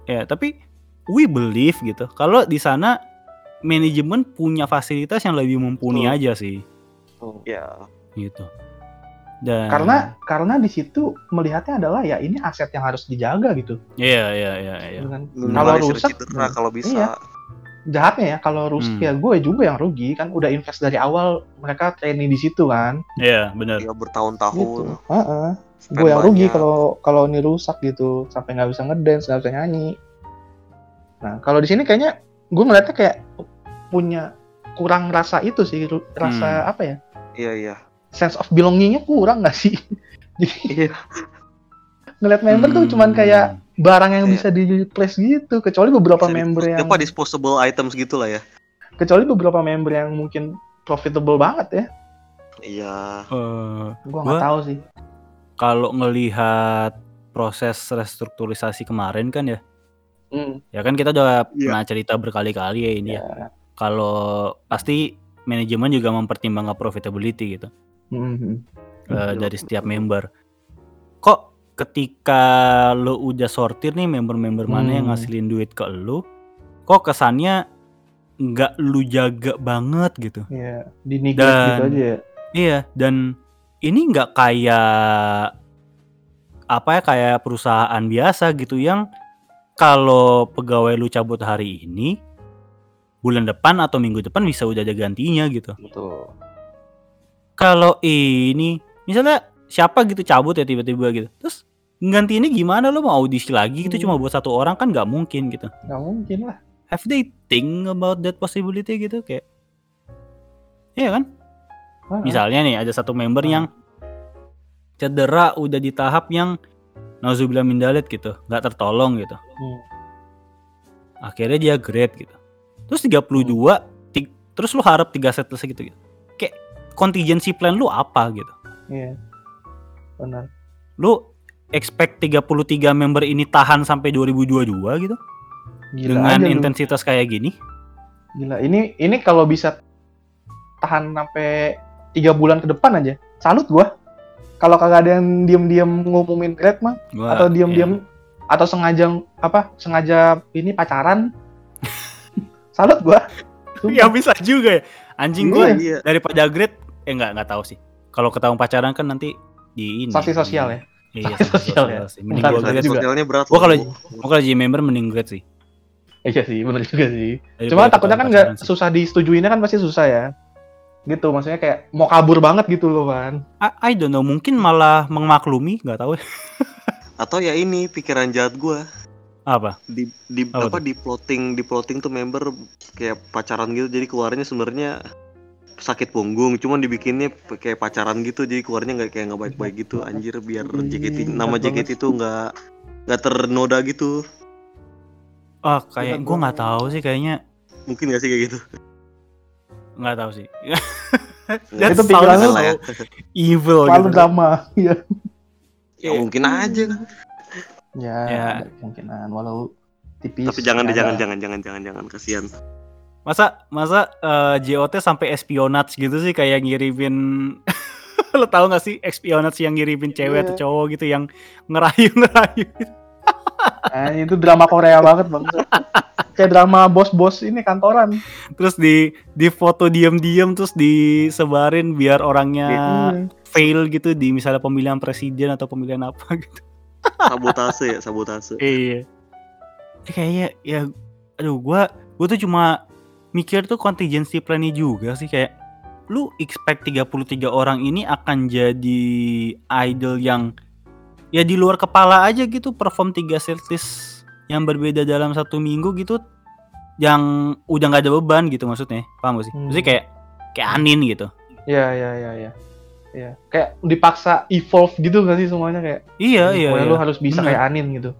Ya, tapi we believe gitu. Kalau di sana manajemen punya fasilitas yang lebih mumpuni Betul. aja sih ya gitu. Dan Karena karena di situ melihatnya adalah ya ini aset yang harus dijaga gitu. iya iya iya iya. gitu. Kalau Kalau rusak cedera kalau bisa Iya. jahatnya ya kalau rusak Hmm. ya gue juga yang rugi kan udah invest dari awal mereka training di situ kan. Iya, benar. ya Gitu. bertahun-tahun Heeh. spend Gue yang rugi kalau kalau ini rusak gitu sampai nggak bisa ngedance nggak bisa nyanyi. Nah kalau di sini kayaknya gue ngeliatnya kayak punya kurang rasa itu sih rasa apa ya? Iya iya. Sense of belongingnya kurang nggak sih? Jadi iya. ngeliat member tuh cuman Hmm. kayak barang yang Iya. bisa di place gitu kecuali beberapa Bisa member yang apa disposable items gitu lah ya? Kecuali beberapa member yang mungkin profitable banget ya. Iya. Gua Eh, nggak Gua- tahu sih. kalau ngelihat proses restrukturisasi kemarin kan ya, Hmm, ya kan kita udah Iya. pernah cerita berkali-kali ya ini ya. ya. Kalau pasti manajemen juga mempertimbangkan profitability gitu Hmm, hmm. eh, Betul, dari setiap member. Kok ketika lo udah sortir nih member-member mana yang Hmm. ngasilin duit ke lo, kok kesannya nggak lu jaga banget gitu. Iya, di neglect gitu Dan- aja ya. Iya, dan ini nggak kayak apa ya kayak perusahaan biasa gitu yang kalau pegawai lu cabut hari ini bulan depan atau minggu depan bisa udah ada gantinya gitu. Betul. Kalau ini misalnya siapa gitu cabut ya tiba-tiba gitu. Terus ganti ini gimana lo mau audisi lagi gitu Hmm. cuma buat satu orang kan nggak mungkin gitu. Nggak mungkin lah. Have they think about that possibility gitu kayak Iya kan? Misalnya nih ada satu member yang cedera udah di tahap yang nauzubillah min dalik gitu, nggak tertolong gitu. hmm. Akhirnya dia grade gitu. Terus 32 ti- terus lu harap 3 set selesai gitu, gitu. Kayak contingency plan lu apa gitu. Iya. Benar. Lu expect 33 member ini tahan sampai 2022 gitu Gila dengan aja lu. intensitas kayak gini? Gila. Ini ini kalau bisa tahan sampai tiga bulan ke depan aja, salut gua. Kalau kagak ada yang diam-diam ngumumin grade mah, Gua- atau ya. diam-diam atau sengaja apa sengaja ini pacaran, salut gua. Ya, ya bisa juga ya. Anjing Iya. gue Iya. daripada grade eh nggak nggak tahu sih. Kalau ketahuan pacaran kan nanti di ini. Sanksi sosial ya. Iya, Sanksi sosial sosial ya. sih. Mending Bukan gua grade. juga. Sosialnya berat. Gua kalau gua kalau jadi member mending grade sih. Iya sih, benar juga sih. Daripada Cuma takutnya kan nggak susah disetujuinnya kan pasti susah ya. Gitu, maksudnya kayak mau kabur banget gitu loh kan. I, I don't know, mungkin malah memaklumi, nggak tahu ya. Atau ya ini pikiran jahat gua. Apa. di di Apa apa di plotting di plotting tuh member kayak pacaran gitu jadi keluarnya sebenarnya sakit punggung cuman dibikinnya kayak pacaran gitu jadi keluarnya nggak kayak nggak baik-baik gitu anjir biar Ih, JKT nama JKT itu nggak nggak ternoda gitu. Ah, kayak gua nggak tahu sih kayaknya. Mungkin nggak sih kayak gitu nggak tahu sih. Nggak Itu pikiran lu lah ya. evil Selalu gitu. drama. Iya. ya mungkin aja kan Ya, Ya. kemungkinan walau tipis. tapi jangan deh ada. jangan jangan jangan jangan jangan kasihan Masa masa eh, JOT sampai espionage gitu sih kayak ngirimin lo tau gak sih espionage yang ngirimin cewek Iya. atau cowok gitu yang ngerayu-ngerayu Nah, itu drama Korea banget bang. Kayak drama bos-bos ini kantoran. terus di di foto diam-diam terus disebarin biar orangnya Hmm. fail gitu di misalnya pemilihan presiden atau pemilihan apa gitu. sabotase ya sabotase Iya. Kayaknya ya aduh gua gua tuh cuma mikir tuh contingency plan-nya juga sih kayak lu expect 33 orang ini akan jadi idol yang ya di luar kepala aja gitu perform 3 setlist yang berbeda dalam satu minggu gitu yang udah nggak ada beban gitu maksudnya paham gak sih? Hmm. Maksudnya kayak kayak Anin gitu. Iya, iya, iya, iya. Iya, kayak dipaksa evolve gitu gak sih semuanya kayak Iya iya. pokoknya iya. lu harus bisa Bener. kayak Anin gitu.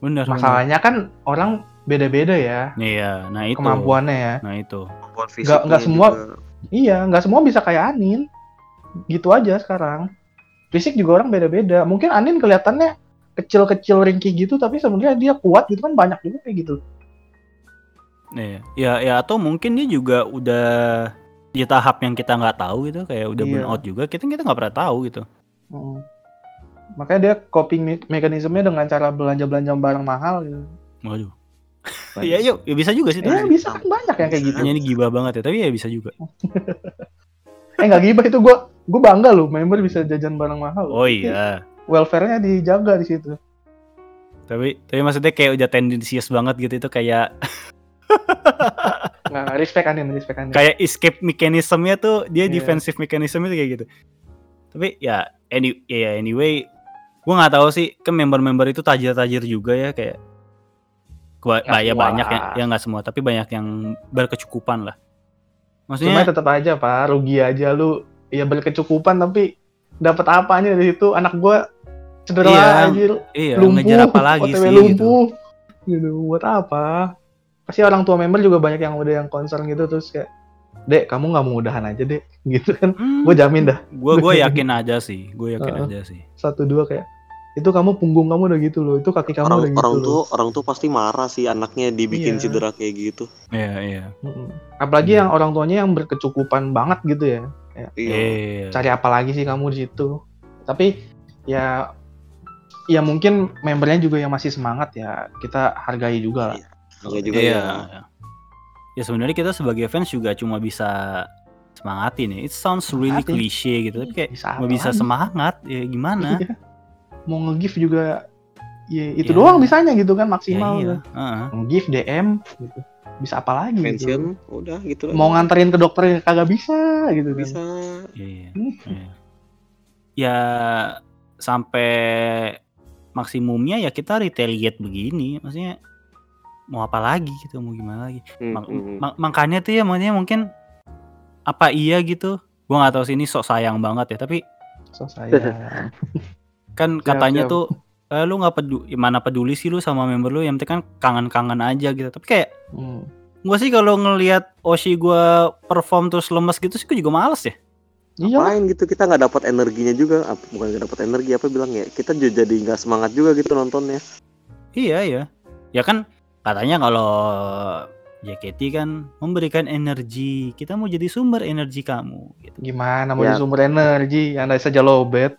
Bener. bener. Masalahnya kan orang beda-beda ya Iya, nah itu. kemampuannya ya. Nah itu. Kemampuan nggak fisiknya semua- juga. Iya, nggak semua bisa kayak Anin. Gitu aja sekarang. Fisik juga orang beda-beda. Mungkin Anin kelihatannya kecil-kecil ringkih gitu, tapi sebenarnya dia kuat gitu kan banyak juga kayak gitu. Iya, ya, ya atau mungkin dia juga udah di tahap yang kita nggak tahu gitu, kayak udah Iya. burn out juga. Kita kita nggak pernah tahu gitu. Mm. Makanya dia coping me- mekanismenya dengan cara belanja-belanja barang mahal gitu. Waduh. Iya, yuk, ya bisa juga sih. Ya tapi bisa kan banyak yang kayak gitu. Hanya ini gibah banget ya, tapi ya bisa juga. Eh nggak gibah itu gue gue bangga loh member bisa jajan barang mahal. Oh iya. Welfare-nya dijaga di situ. Tapi tapi maksudnya kayak udah tendensius banget gitu itu kayak Nggak respect Anin, respect Anin. kayak escape mechanism-nya tuh dia Iya. defensive mechanism itu kayak gitu. Tapi ya any ya anyway, gua nggak tahu sih kan member-member itu tajir-tajir juga ya kayak gua ya semua banyak ya, ya nggak semua, tapi banyak yang berkecukupan lah. Cuma Maksudnya tetap aja pak, rugi aja lu. Ya berkecukupan tapi dapat apanya dari situ anak gua cedera Iya, anjir, iya lumpuh, ngejar apa lagi OTW sih gitu. lumpuh. Gitu. buat apa? Pasti orang tua member juga banyak yang udah yang concern gitu terus kayak dek kamu nggak mau udahan aja dek gitu kan Hmm, gue jamin dah gue gue yakin aja sih gue yakin Heeh. aja sih satu dua kayak itu kamu punggung kamu udah gitu loh. Itu kaki kamu orang udah gitu orang loh. tuh orang tuh pasti marah sih anaknya dibikin Iya. cedera kayak gitu. Iya iya. Mm-mm. apalagi Hmm. yang orang tuanya yang berkecukupan banget gitu ya. Iya. Iya. Cari apa lagi sih kamu di situ? Tapi ya ya mungkin membernya juga yang masih semangat ya. Kita hargai juga lah. Iya. Enggak juga iya. ya. Ya sebenarnya kita sebagai fans juga cuma bisa semangatin ya. It sounds really cliche gitu tapi kayak bisa bisa semangat ya gimana? Iya. Mau nge-give juga ya itu Ya. doang bisanya gitu kan ya maksimal iya tuh. Heeh. nge-give DM gitu bisa apa lagi gitu udah gitu lah. mau nganterin ke dokter kagak bisa gitu kan bisa Iya, Hmm. iya. Ya sampai maksimumnya ya kita retaliate begini, maksudnya mau apa lagi gitu, mau gimana lagi. Hmm, Mak- hmm. mak- makanya tuh ya makanya mungkin apa iya gitu. Gua nggak tahu sih ini sok sayang banget ya, tapi so saya kan Siap, katanya siap. tuh eh, lu nggak peduli mana peduli sih lu sama member lu yang penting kan kangen-kangen aja gitu. Tapi kayak Hmm. gua sih kalau ngelihat Oshi gua perform terus lemes gitu sih gua juga males ya. iya. Main gitu kita nggak dapat energinya juga bukan nggak dapat energi apa bilang ya kita ju- jadi nggak semangat juga gitu nontonnya Iya iya. Ya kan katanya kalau JKT kan memberikan energi. Kita mau jadi sumber energi kamu gitu. gimana mau Ya. sumber energi anda saja lowbat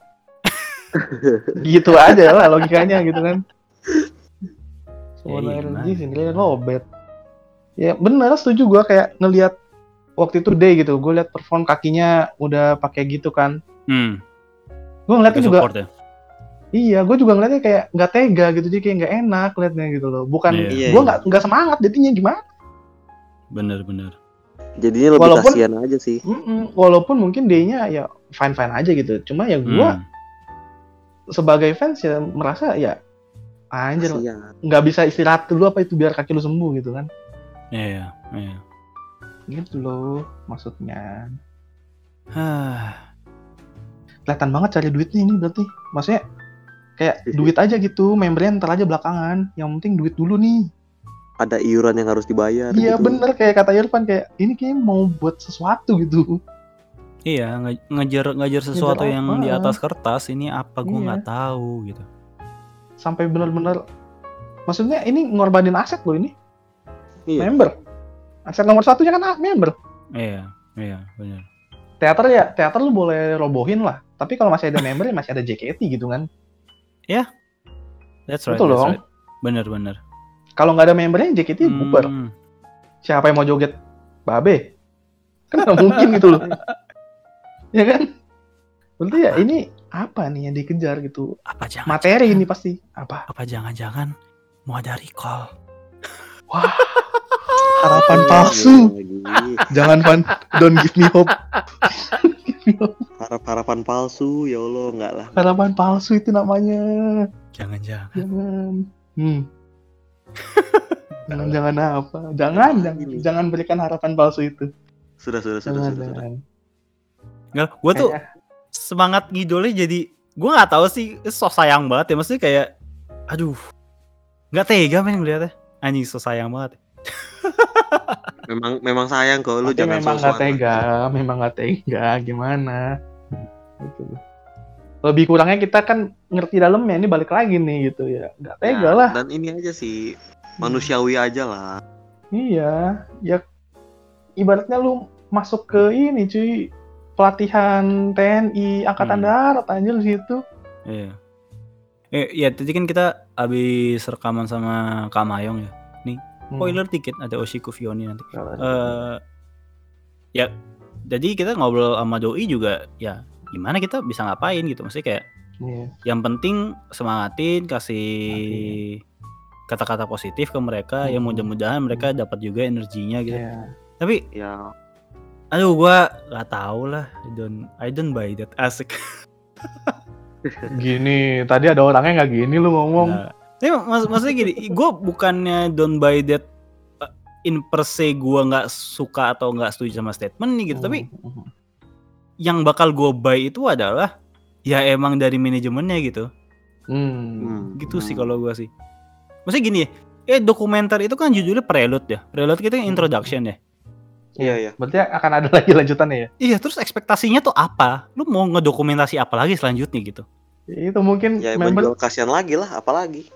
gitu aja lah logikanya gitu kan sumber energi gimana? sendiri lowbat ya bener setuju gua kayak ngelihat waktu itu day gitu gue lihat perform kakinya udah pakai gitu kan Hmm. gue ngeliatnya juga ya. iya gue juga ngeliatnya kayak nggak tega gitu jadi kayak nggak enak liatnya gitu loh bukan Iya. Iya, gue iya. nggak nggak semangat jadinya gimana Bener bener. jadinya lebih Walaupun- kasihan aja sih Mm-mm. walaupun mungkin day-nya ya fine fine aja gitu cuma ya gue Hmm. Sebagai fans ya merasa ya anjir nggak bisa istirahat dulu apa itu biar kaki lu sembuh gitu kan? Iya iya. gitu loh maksudnya. Kelihatan banget cari duitnya ini berarti. Maksudnya kayak duit aja gitu membernya ntar aja belakangan. Yang penting duit dulu nih. Ada iuran yang harus dibayar iya gitu. bener kayak kata Irfan kayak ini kayak mau buat sesuatu gitu Iya nge- ngejar ngejar sesuatu Ngejar yang apa? di atas kertas ini apa gua Iya. nggak tahu gitu. sampai bener-bener maksudnya ini ngorbanin aset loh ini Iya. member aset nomor satunya kan ah, member Iya iya bener. teater ya teater lu boleh robohin lah tapi kalau masih ada member ya masih ada JKT gitu kan That's right. Betul that's dong. right. Bener bener. kalau nggak ada membernya JKT bubar Hmm. siapa yang mau joget babe kan nggak mungkin gitu loh ya kan? Berarti ya ini apa nih yang dikejar gitu? Apa jangan materi ini pasti. Apa? Apa jangan-jangan mau ada recall? wah. Harapan Iya, palsu. lagi. jangan fan don't give me hope. Harap harapan palsu ya Allah nggak lah. Harapan palsu itu namanya. Jangan-jangan. jangan. Hmm. jangan jangan apa? Jangan jangan, Ini. jangan berikan harapan palsu itu. Sudah sudah sudah jangan sudah, sudah. jangan Enggak, gue tuh Kayak- semangat ngidolnya jadi gue nggak tahu sih sok sayang banget ya. Maksudnya kayak aduh nggak tega men ngeliatnya. Anjing sok sayang banget. Memang memang sayang kok lu tapi jangan memang nggak tega memang nggak tega gimana? Gitu. Lebih kurangnya kita kan ngerti dalamnya ini balik lagi nih gitu ya. Nggak tega Ya, lah. dan ini aja sih manusiawi aja lah. Iya ya ibaratnya lu masuk ke ini cuy pelatihan TNI angkatan Hmm. darat anjir di situ iya eh ya tadi kan kita habis rekaman sama Kak Mayong ya Hmm. spoiler dikit ada Oshiko Fioni nanti Kalau- eh ya jadi kita ngobrol sama doi juga ya gimana kita bisa ngapain gitu maksudnya kayak Iya. yang penting semangatin kasih kata-kata positif ke mereka ya Hmm. mudah-mudahan mereka dapat juga energinya gitu Iya. tapi ya aduh gua nggak tahu lah. I don't I don't buy that. Asik. Gini tadi ada orangnya nggak gini lu ngomong. Nah, tapi mak- maksudnya gini gua bukannya don't buy that uh, in per se gua nggak suka atau nggak setuju sama statement nih gitu. Tapi Hmm. yang bakal gua buy itu adalah ya emang dari manajemennya gitu. Hmm. hmm, gitu sih hmm. kalau gua sih. Maksudnya gini ya eh dokumenter itu kan judulnya prelude ya. Prelude itu kan introduction ya Iya iya. Berarti akan ada lagi lanjutannya ya. Iya, terus ekspektasinya tuh apa? Lu mau ngedokumentasi apa lagi selanjutnya gitu? Itu mungkin Ya member kasihan lagi lah, apalagi.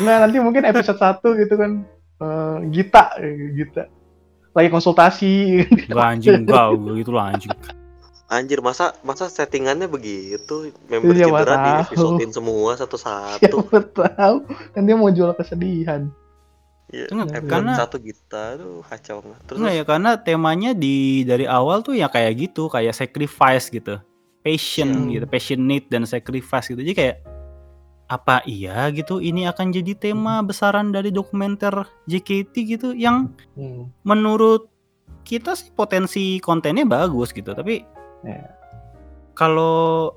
Nggak, nanti mungkin episode 1 gitu kan eh, Gita Gita lagi konsultasi anjing, enggak gitu lah anjing. Anjir, masa masa settingannya begitu? Member Iya, cedera di episodein semua satu-satu. siapa tahu kan dia mau jual kesedihan Iya, Enggak, karena- satu kita tuh kacau nggak? Terus Enggak ya karena temanya di dari awal tuh ya kayak gitu, kayak sacrifice gitu. Passion Hmm. gitu, passionate dan sacrifice gitu. Jadi kayak apa iya gitu ini akan jadi tema besaran dari dokumenter JKT gitu yang Hmm. menurut kita sih potensi kontennya bagus gitu, tapi Iya. kalau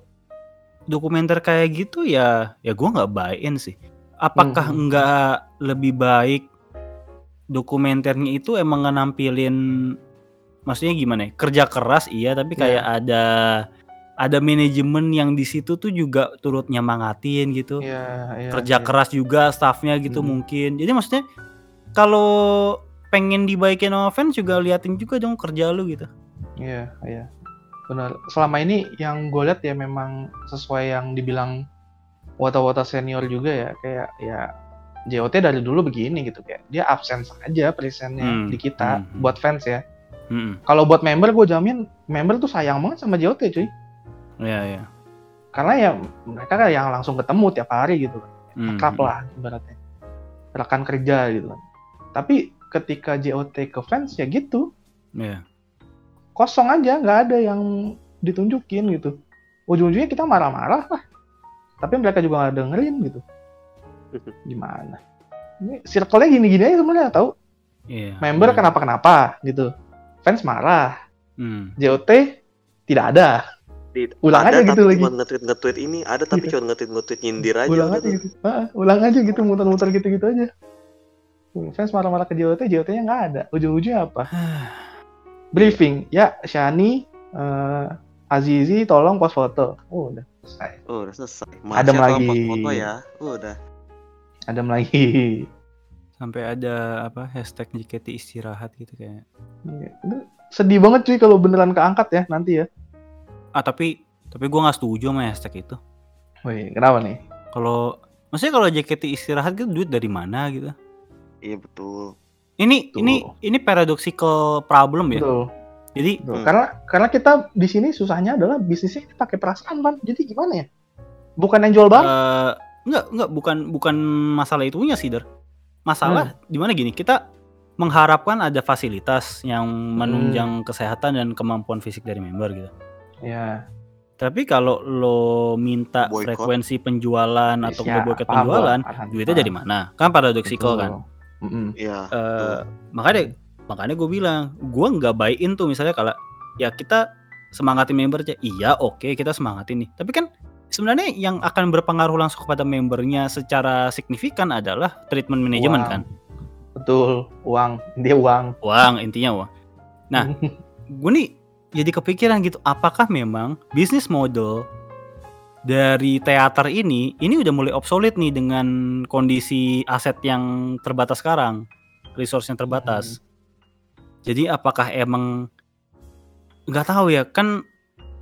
dokumenter kayak gitu ya ya gua nggak buy-in sih. Apakah Hmm. nggak lebih baik dokumenternya itu emang nampilin maksudnya gimana ya? Kerja keras iya, tapi kayak ada ada manajemen yang di situ tuh juga turut nyemangatin gitu. Iya, iya, Kerja iya. keras juga staffnya gitu Hmm. mungkin. Jadi maksudnya kalau pengen dibaikin sama fans juga liatin juga dong kerja lu gitu. Iya, iya. Benar. Selama ini yang gue lihat ya memang sesuai yang dibilang wata-wata senior juga ya, kayak ya JOT dari dulu begini gitu kayak dia absen saja presentnya Hmm, di kita hmm, hmm. buat fans ya. Mm-mm. Kalau buat member gue jamin member tuh sayang banget sama JOT cuy. Iya iya. Karena ya mereka kan yang langsung ketemu tiap hari gitu kan. Hmm, Akrab hmm. lah ibaratnya. Rekan kerja gitu kan. Tapi ketika JOT ke fans ya gitu, Iya. kosong aja nggak ada yang ditunjukin gitu ujung-ujungnya kita marah-marah lah tapi mereka juga nggak dengerin gitu gimana ini circle-nya gini-gini aja sebenarnya tahu Iya. member iya. kenapa-kenapa gitu fans marah Hmm. JOT tidak ada di- Ulang ada aja gitu tapi lagi. cuma nge-tweet nge-tweet ini, ada tapi Iya. cuma nge-tweet nge-tweet nyindir aja. ulang udah aja gitu Ah, ulang aja gitu muter-muter gitu-gitu aja Hmm, fans marah-marah ke JOT JOT-nya nggak ada ujung-ujungnya apa briefing ya Shani eh, Azizi tolong post foto oh udah selesai Oh, udah selesai. Adem Masya Allah, lagi. foto ya. Udah. Adam lagi Sampai ada apa hashtag JKT istirahat gitu kayak. Iya, sedih banget cuy kalau beneran keangkat ya nanti ya. Ah tapi tapi gua nggak setuju sama hashtag itu. Wih, kenapa nih? Kalau maksudnya kalau JKT istirahat gitu duit dari mana gitu? Iya betul. Ini Betul. ini ini paradoxical problem ya. Betul. Jadi betul. Hmm. Karena karena kita di sini susahnya adalah bisnisnya pakai perasaan kan. Jadi gimana ya? Bukan yang jual barang. eh enggak enggak bukan bukan masalah itunya sih, Der. Masalah di mana gini, kita mengharapkan ada fasilitas yang menunjang kesehatan dan kemampuan fisik dari member gitu. ya. Tapi kalau lo minta Boykot. frekuensi penjualan atau Ya, paham penjualan, paham, duitnya dari mana? Kan paradoxical Betul. kan. Iya. Eh, makanya makanya gue bilang gue nggak buy in tuh misalnya kalau ya kita semangatin member aja iya oke kita semangatin nih tapi kan sebenarnya yang akan berpengaruh langsung kepada membernya secara signifikan adalah treatment manajemen kan Betul, uang. Dia uang. uang intinya uang Nah. gue nih jadi kepikiran gitu apakah memang bisnis model dari teater ini ini udah mulai obsolete nih dengan kondisi aset yang terbatas sekarang resource yang terbatas jadi apakah emang nggak tahu ya kan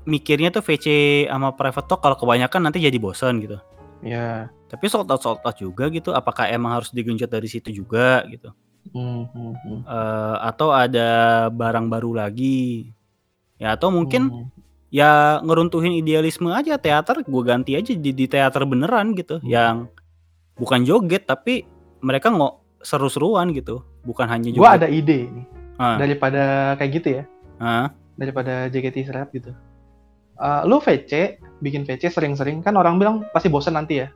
mikirnya tuh VC sama private talk kalau kebanyakan nanti jadi bosan gitu ya. tapi sold out sold out juga gitu apakah emang harus digenjot dari situ juga gitu Hmm, hmm. Eh, atau ada barang baru lagi ya atau mungkin Hmm. ya ngeruntuhin idealisme aja teater gue ganti aja di, di teater beneran gitu Hmm. yang bukan joget tapi mereka nggak seru-seruan gitu bukan hanya joget Gua ada ide nih. Ah. Daripada kayak gitu ya. Ah, Daripada JKT istirahat gitu. Eh, lu VC, bikin VC sering-sering kan orang bilang pasti bosan nanti ya.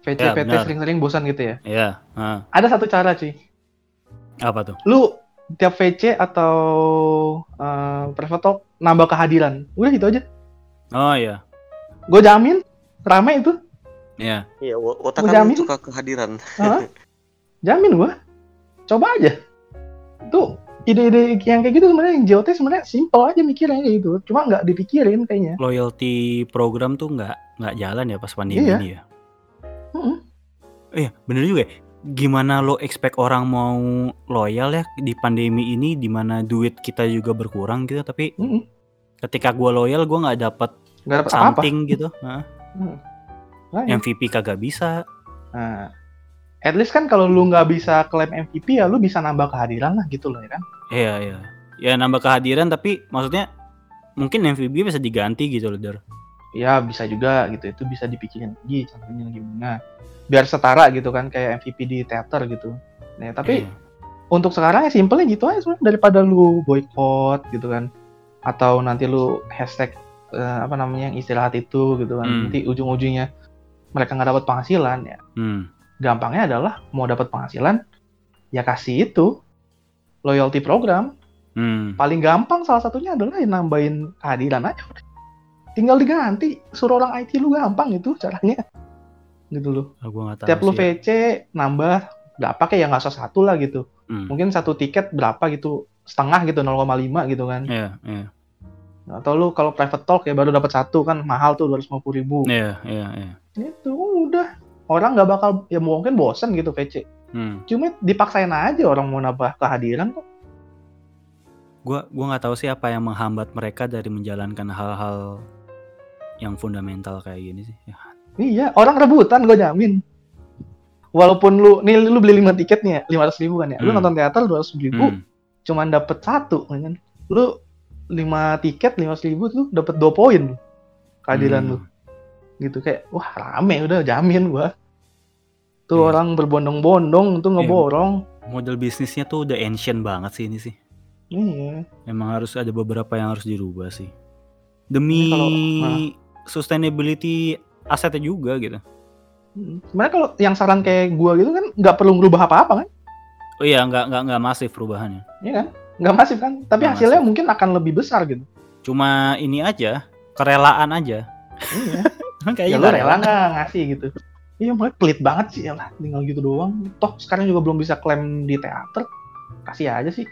VC Ya, VT benar. sering-sering bosan gitu ya. ya ah. Ada satu cara cuy. apa tuh Lu tiap VC atau eh private talk nambah kehadiran. Udah gitu aja. oh ya Gue jamin rame itu. ya Iya, wo- otak Gua kan jamin. suka kehadiran. Hah? jamin gua. Coba aja. Tuh ide-ide yang kayak gitu sebenarnya yang JOT sebenarnya simple aja mikirnya gitu. Cuma nggak dipikirin kayaknya. loyalty program tuh nggak nggak jalan ya pas pandemi Iya. ini ya Mm-mm. iya bener juga ya. gimana lo expect orang mau loyal ya di pandemi ini di mana duit kita juga berkurang gitu tapi Mm-mm. ketika gua loyal gua nggak dapet nggak dapat apa-apa something gitu? Hmm. Makanya. MVP kagak bisa Nah, at least kan kalau lu nggak bisa klaim MVP ya lu bisa nambah kehadiran lah gitu loh ya kan. Iya iya ya nambah kehadiran tapi maksudnya mungkin MVP bisa diganti gitu loh Dar. Ya bisa juga gitu itu bisa dipikirin lagi contohnya gimana biar setara gitu kan kayak MVP di teater gitu. Nah tapi Iya. untuk sekarang ya simpelnya gitu aja sebenarnya daripada lu boykot gitu kan atau nanti lu hashtag eh, apa namanya yang istirahat itu gitu kan Hmm. nanti ujung-ujungnya mereka nggak dapat penghasilan ya Hmm. gampangnya adalah mau dapat penghasilan ya kasih itu loyalty program Hmm. paling gampang salah satunya adalah nambahin kehadiran aja tinggal diganti suruh orang IT lu gampang itu caranya gitu loh Ah, gua tahu tiap lu ya. VC nambah berapa kayak ya nggak usah satu lah gitu Hmm. mungkin satu tiket berapa gitu setengah gitu 0,5 gitu kan Iya, iya. atau lu kalau private talk ya baru dapat satu kan mahal tuh 250 ribu Iya, iya, iya. itu udah orang nggak bakal ya mungkin bosen gitu VC Hmm. cuma dipaksain aja orang mau nambah kehadiran kok Gua gua nggak tahu sih apa yang menghambat mereka dari menjalankan hal-hal yang fundamental kayak gini sih. Ya, iya orang rebutan gue jamin walaupun lu nih lu beli 5 tiket nih ya 500 ribu kan ya lu Hmm. nonton teater 200 ribu Hmm. cuman dapet satu kan lu 5 tiket 500 ribu tuh dapet 2 poin kehadiran Hmm. lu gitu kayak wah rame udah jamin gua tuh Iya. orang berbondong-bondong tuh ngeborong Model bisnisnya tuh udah ancient banget sih ini sih. iya Emang harus ada beberapa yang harus dirubah sih. Demi Ini kalau- nah. sustainability asetnya juga gitu. Hmm. sebenarnya kalau yang saran kayak gua gitu kan nggak perlu ngerubah apa-apa kan Oh iya, nggak nggak nggak masif perubahannya. Iya kan nggak masif kan tapi Nggak hasilnya mungkin akan lebih besar gitu Cuma ini aja, kerelaan aja. iya Kayaknya ya lu rela nggak ngasih gitu iya mulai pelit banget sih ya lah tinggal gitu doang toh sekarang juga belum bisa klaim di teater kasih aja sih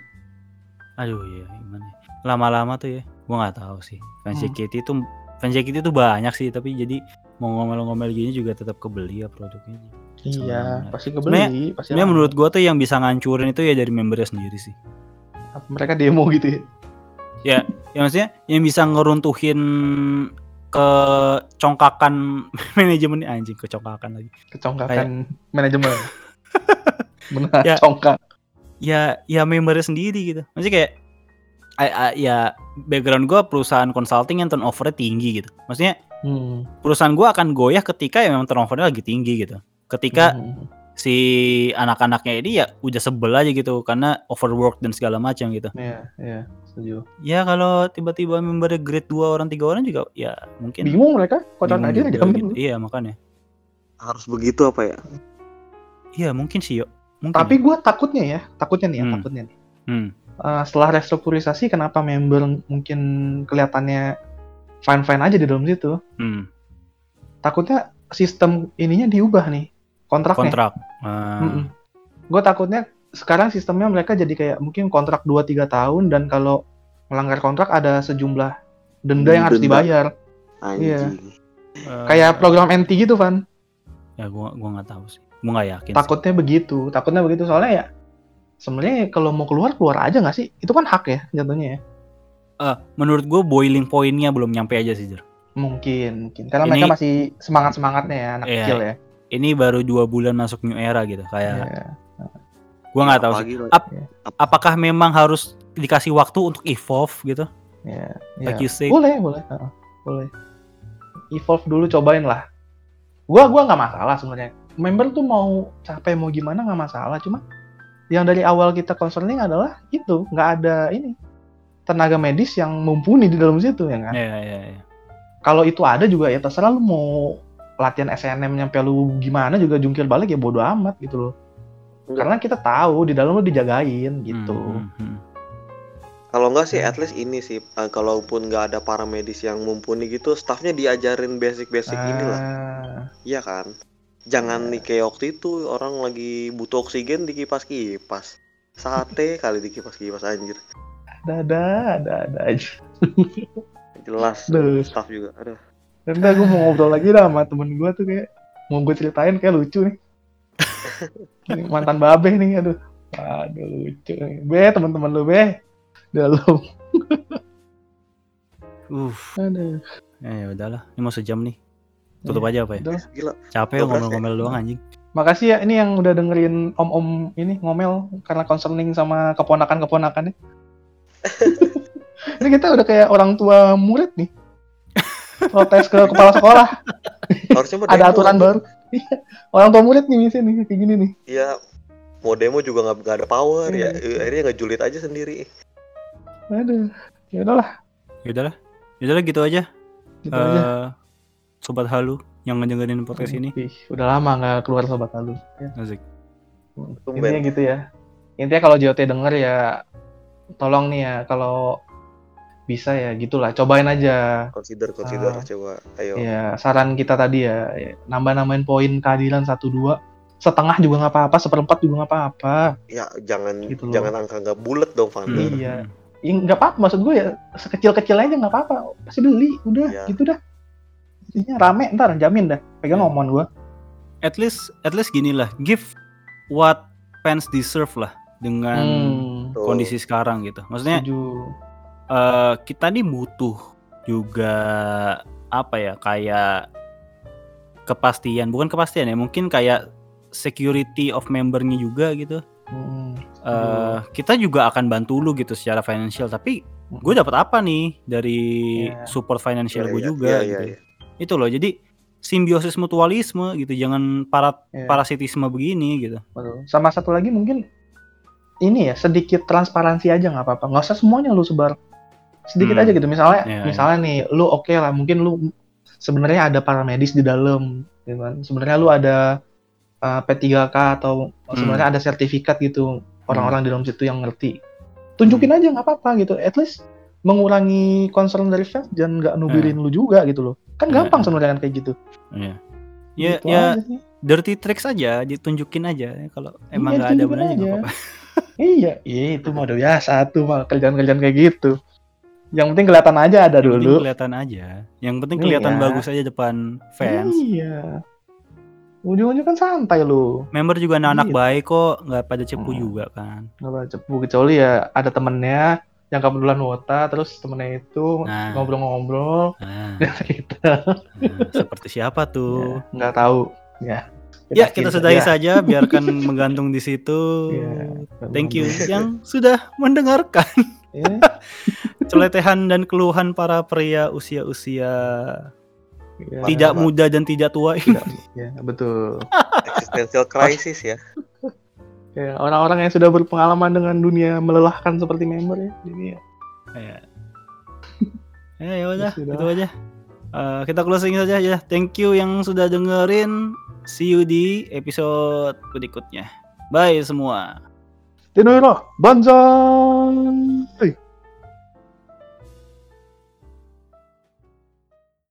Aduh ya gimana ya. Lama-lama tuh ya Gua nggak tahu sih Fans Hmm. JKT itu Fans JKT itu banyak sih Tapi jadi Mau ngomel-ngomel gini juga tetap kebeli ya produknya iya Sebenarnya. pasti kebeli pasti Sebenarnya rame. menurut gua tuh yang bisa ngancurin itu ya dari membernya sendiri sih mereka demo gitu ya Ya maksudnya Yang bisa ngeruntuhin Kecongkakan Manajemen anjing Kecongkakan lagi kecongkakan manajemen benar Ya. congkak Ya Ya membernya sendiri gitu Maksudnya kayak I- I- Ya Background gua perusahaan consulting yang turnovernya tinggi gitu Maksudnya Hmm. perusahaan gua akan goyah ketika ya memang turnovernya lagi tinggi gitu. Ketika Hmm. Si anak-anaknya ini ya udah sebel aja gitu karena overwork dan segala macam gitu. Iya, iya, setuju. Ya kalau tiba-tiba member grade 2 orang tiga orang juga ya mungkin Bingung mereka, kontrak aja jamin. gitu. Iya makanya. harus begitu apa ya Iya mungkin sih yuk. Mungkin Tapi gue takutnya ya, takutnya nih ya, Hmm. takutnya nih. Hmm. Eh, setelah restrukturisasi, kenapa member mungkin kelihatannya fine-fine aja di dalam situ? Hmm. Takutnya sistem ininya diubah nih, kontraknya. Kontrak. Ah. Gue takutnya sekarang sistemnya mereka jadi kayak mungkin kontrak 2-3 tahun dan kalau melanggar kontrak ada sejumlah denda yang harus Denda. dibayar. anjing Eh, Kayak program NT gitu, Van. ya gua gua nggak tahu sih. Gua nggak yakin. sih. Takutnya begitu, takutnya begitu soalnya ya sebenarnya kalau mau keluar keluar aja nggak sih? Itu kan hak ya jatuhnya ya. Eh, menurut gua boiling pointnya belum nyampe aja sih Jer. Mungkin, mungkin. Karena Ini- mereka masih semangat-semangatnya ya, anak Iya. kecil ya. Ini baru dua bulan masuk new era gitu. Kayak Iya. gua nggak tahu sih. Ap- apakah memang harus dikasih waktu untuk evolve gitu? Iya. Like iya. you say. Boleh, boleh. Heeh, boleh. Evolve dulu cobain lah. Gua gua nggak masalah sebenarnya. Member tuh mau capek mau gimana nggak masalah, cuma yang dari awal kita concerning adalah itu nggak ada ini tenaga medis yang mumpuni di dalam situ ya kan. Iya, iya, iya. Kalau itu ada juga ya terserah lu mau latihan SNM nyampe lu gimana juga jungkir balik ya bodo amat gitu loh. Enggak. Karena kita tahu di dalam lu dijagain gitu. Hmm, hmm, hmm. kalau enggak sih at least ini sih eh, kalaupun nggak ada paramedis yang mumpuni gitu staffnya diajarin basic-basic inilah Ah, iya kan jangan nih kayak waktu itu orang lagi butuh oksigen di kipas kipas sate kali di kipas kipas anjir ada ada ada ada aja. jelas Duh. staff juga aduh Dan gue mau ngobrol lagi dah sama temen gue tuh kayak mau gue ceritain kayak lucu nih. Ini mantan babe nih, aduh. Aduh lucu. nih. Be, teman-teman lu be. Dalam. Uff, Aduh. ya, ya udahlah. Ini mau sejam nih. Tutup aja apa ya? Udah. Gila. Capek ngomel-ngomel doang anjing. Makasih ya ini yang udah dengerin om-om ini ngomel karena concerning sama keponakan-keponakannya. ini kita udah kayak orang tua murid nih. Protes ke kepala sekolah. Harusnya Ada aturan anjing. baru. Iya. orang tua murid nih misalnya nih kayak gini nih. Iya. Mau demo juga nggak nggak ada power ya. Eh, Akhirnya ngejulit aja sendiri. Aduh. Ya udahlah, Ya udahlah. Ya udahlah gitu aja. gitu aja. Eh, sobat halu yang ngedengerin podcast ini. Ih, udah lama nggak keluar sobat lalu. Ya. Asik. Intinya gitu ya. Intinya kalau JOT denger ya tolong nih ya kalau bisa ya gitulah cobain aja Consider, consider Ah. coba. Ayo. ya saran kita tadi ya, ya, nambah-nambahin poin keadilan satu dua setengah juga nggak apa-apa seperempat juga nggak apa-apa Ya jangan Gitu loh. jangan angka nggak bulat dong, Vander. Iya. ya nggak apa-apa maksud gue ya sekecil-kecil aja nggak apa-apa pasti beli udah Iya. gitu dah intinya rame ntar jamin dah pegang Iya. omongan gue At least at least gini lah. Give what fans deserve lah dengan hmm, kondisi sekarang gitu. Maksudnya setuju eh kita nih butuh juga apa ya kayak kepastian bukan kepastian ya mungkin kayak security of membernya juga gitu Hmm, eh kita juga akan bantu lu gitu secara financial tapi gue dapat apa nih dari Iya. support financial Iya, gue iya, juga iya, gitu iya, iya. itu loh jadi simbiosis mutualisme gitu jangan para Iya. parasitisme begini gitu Betul. Sama satu lagi mungkin ini ya sedikit transparansi aja nggak apa-apa. Nggak usah semuanya lu sebar. Sedikit Hmm. aja gitu. Misalnya, Iya, misalnya nih, lu oke lah. Mungkin lu sebenarnya ada paramedis di dalam, gitu kan. Sebenarnya lu ada uh, P3K atau sebenarnya ada sertifikat gitu. Orang-orang di dalam situ yang ngerti. Tunjukin aja nggak apa-apa gitu. At least mengurangi concern dari fans dan nggak nubirin lu juga gitu loh. Kan Iya, gampang iya. sebenarnya kan kayak gitu. Iya. ya Gitu ya sih. dirty tricks aja ditunjukin aja kalau emang Iya, nggak ada benarnya nggak apa-apa Iya, iya itu mah udah biasa tuh mah kerjaan-kerjaan kayak gitu. Yang penting kelihatan aja ada Yang penting dulu. kelihatan aja. Yang penting kelihatan Iya. bagus aja depan fans. Iya. Ujung-ujung kan santai lu. Member juga anak-anak Gitu. baik kok, nggak pada cepu Hmm. juga kan. Nggak boleh cepu kecuali ya ada temennya yang kebetulan wota terus temennya itu Nah. ngobrol-ngobrol Nah, gitu. nah, seperti siapa tuh? Ya, nggak tahu. Ya. Ya, kita sudahi aja. saja, biarkan menggantung di situ. Iya. Thank you yang sudah mendengarkan Ya, celetehan dan keluhan para pria usia-usia ya. tidak Pak. muda dan tidak tua ini. Tidak, ya, betul. Existential crisis ya. Ya, orang-orang yang sudah berpengalaman dengan dunia melelahkan seperti member ya. Jadi ya, Ya, ya, ya udah, Ya itu aja. Eh, kita closing saja ya. Thank you yang sudah dengerin. See you di episode berikutnya. Bye semua. 내놓여라. 만장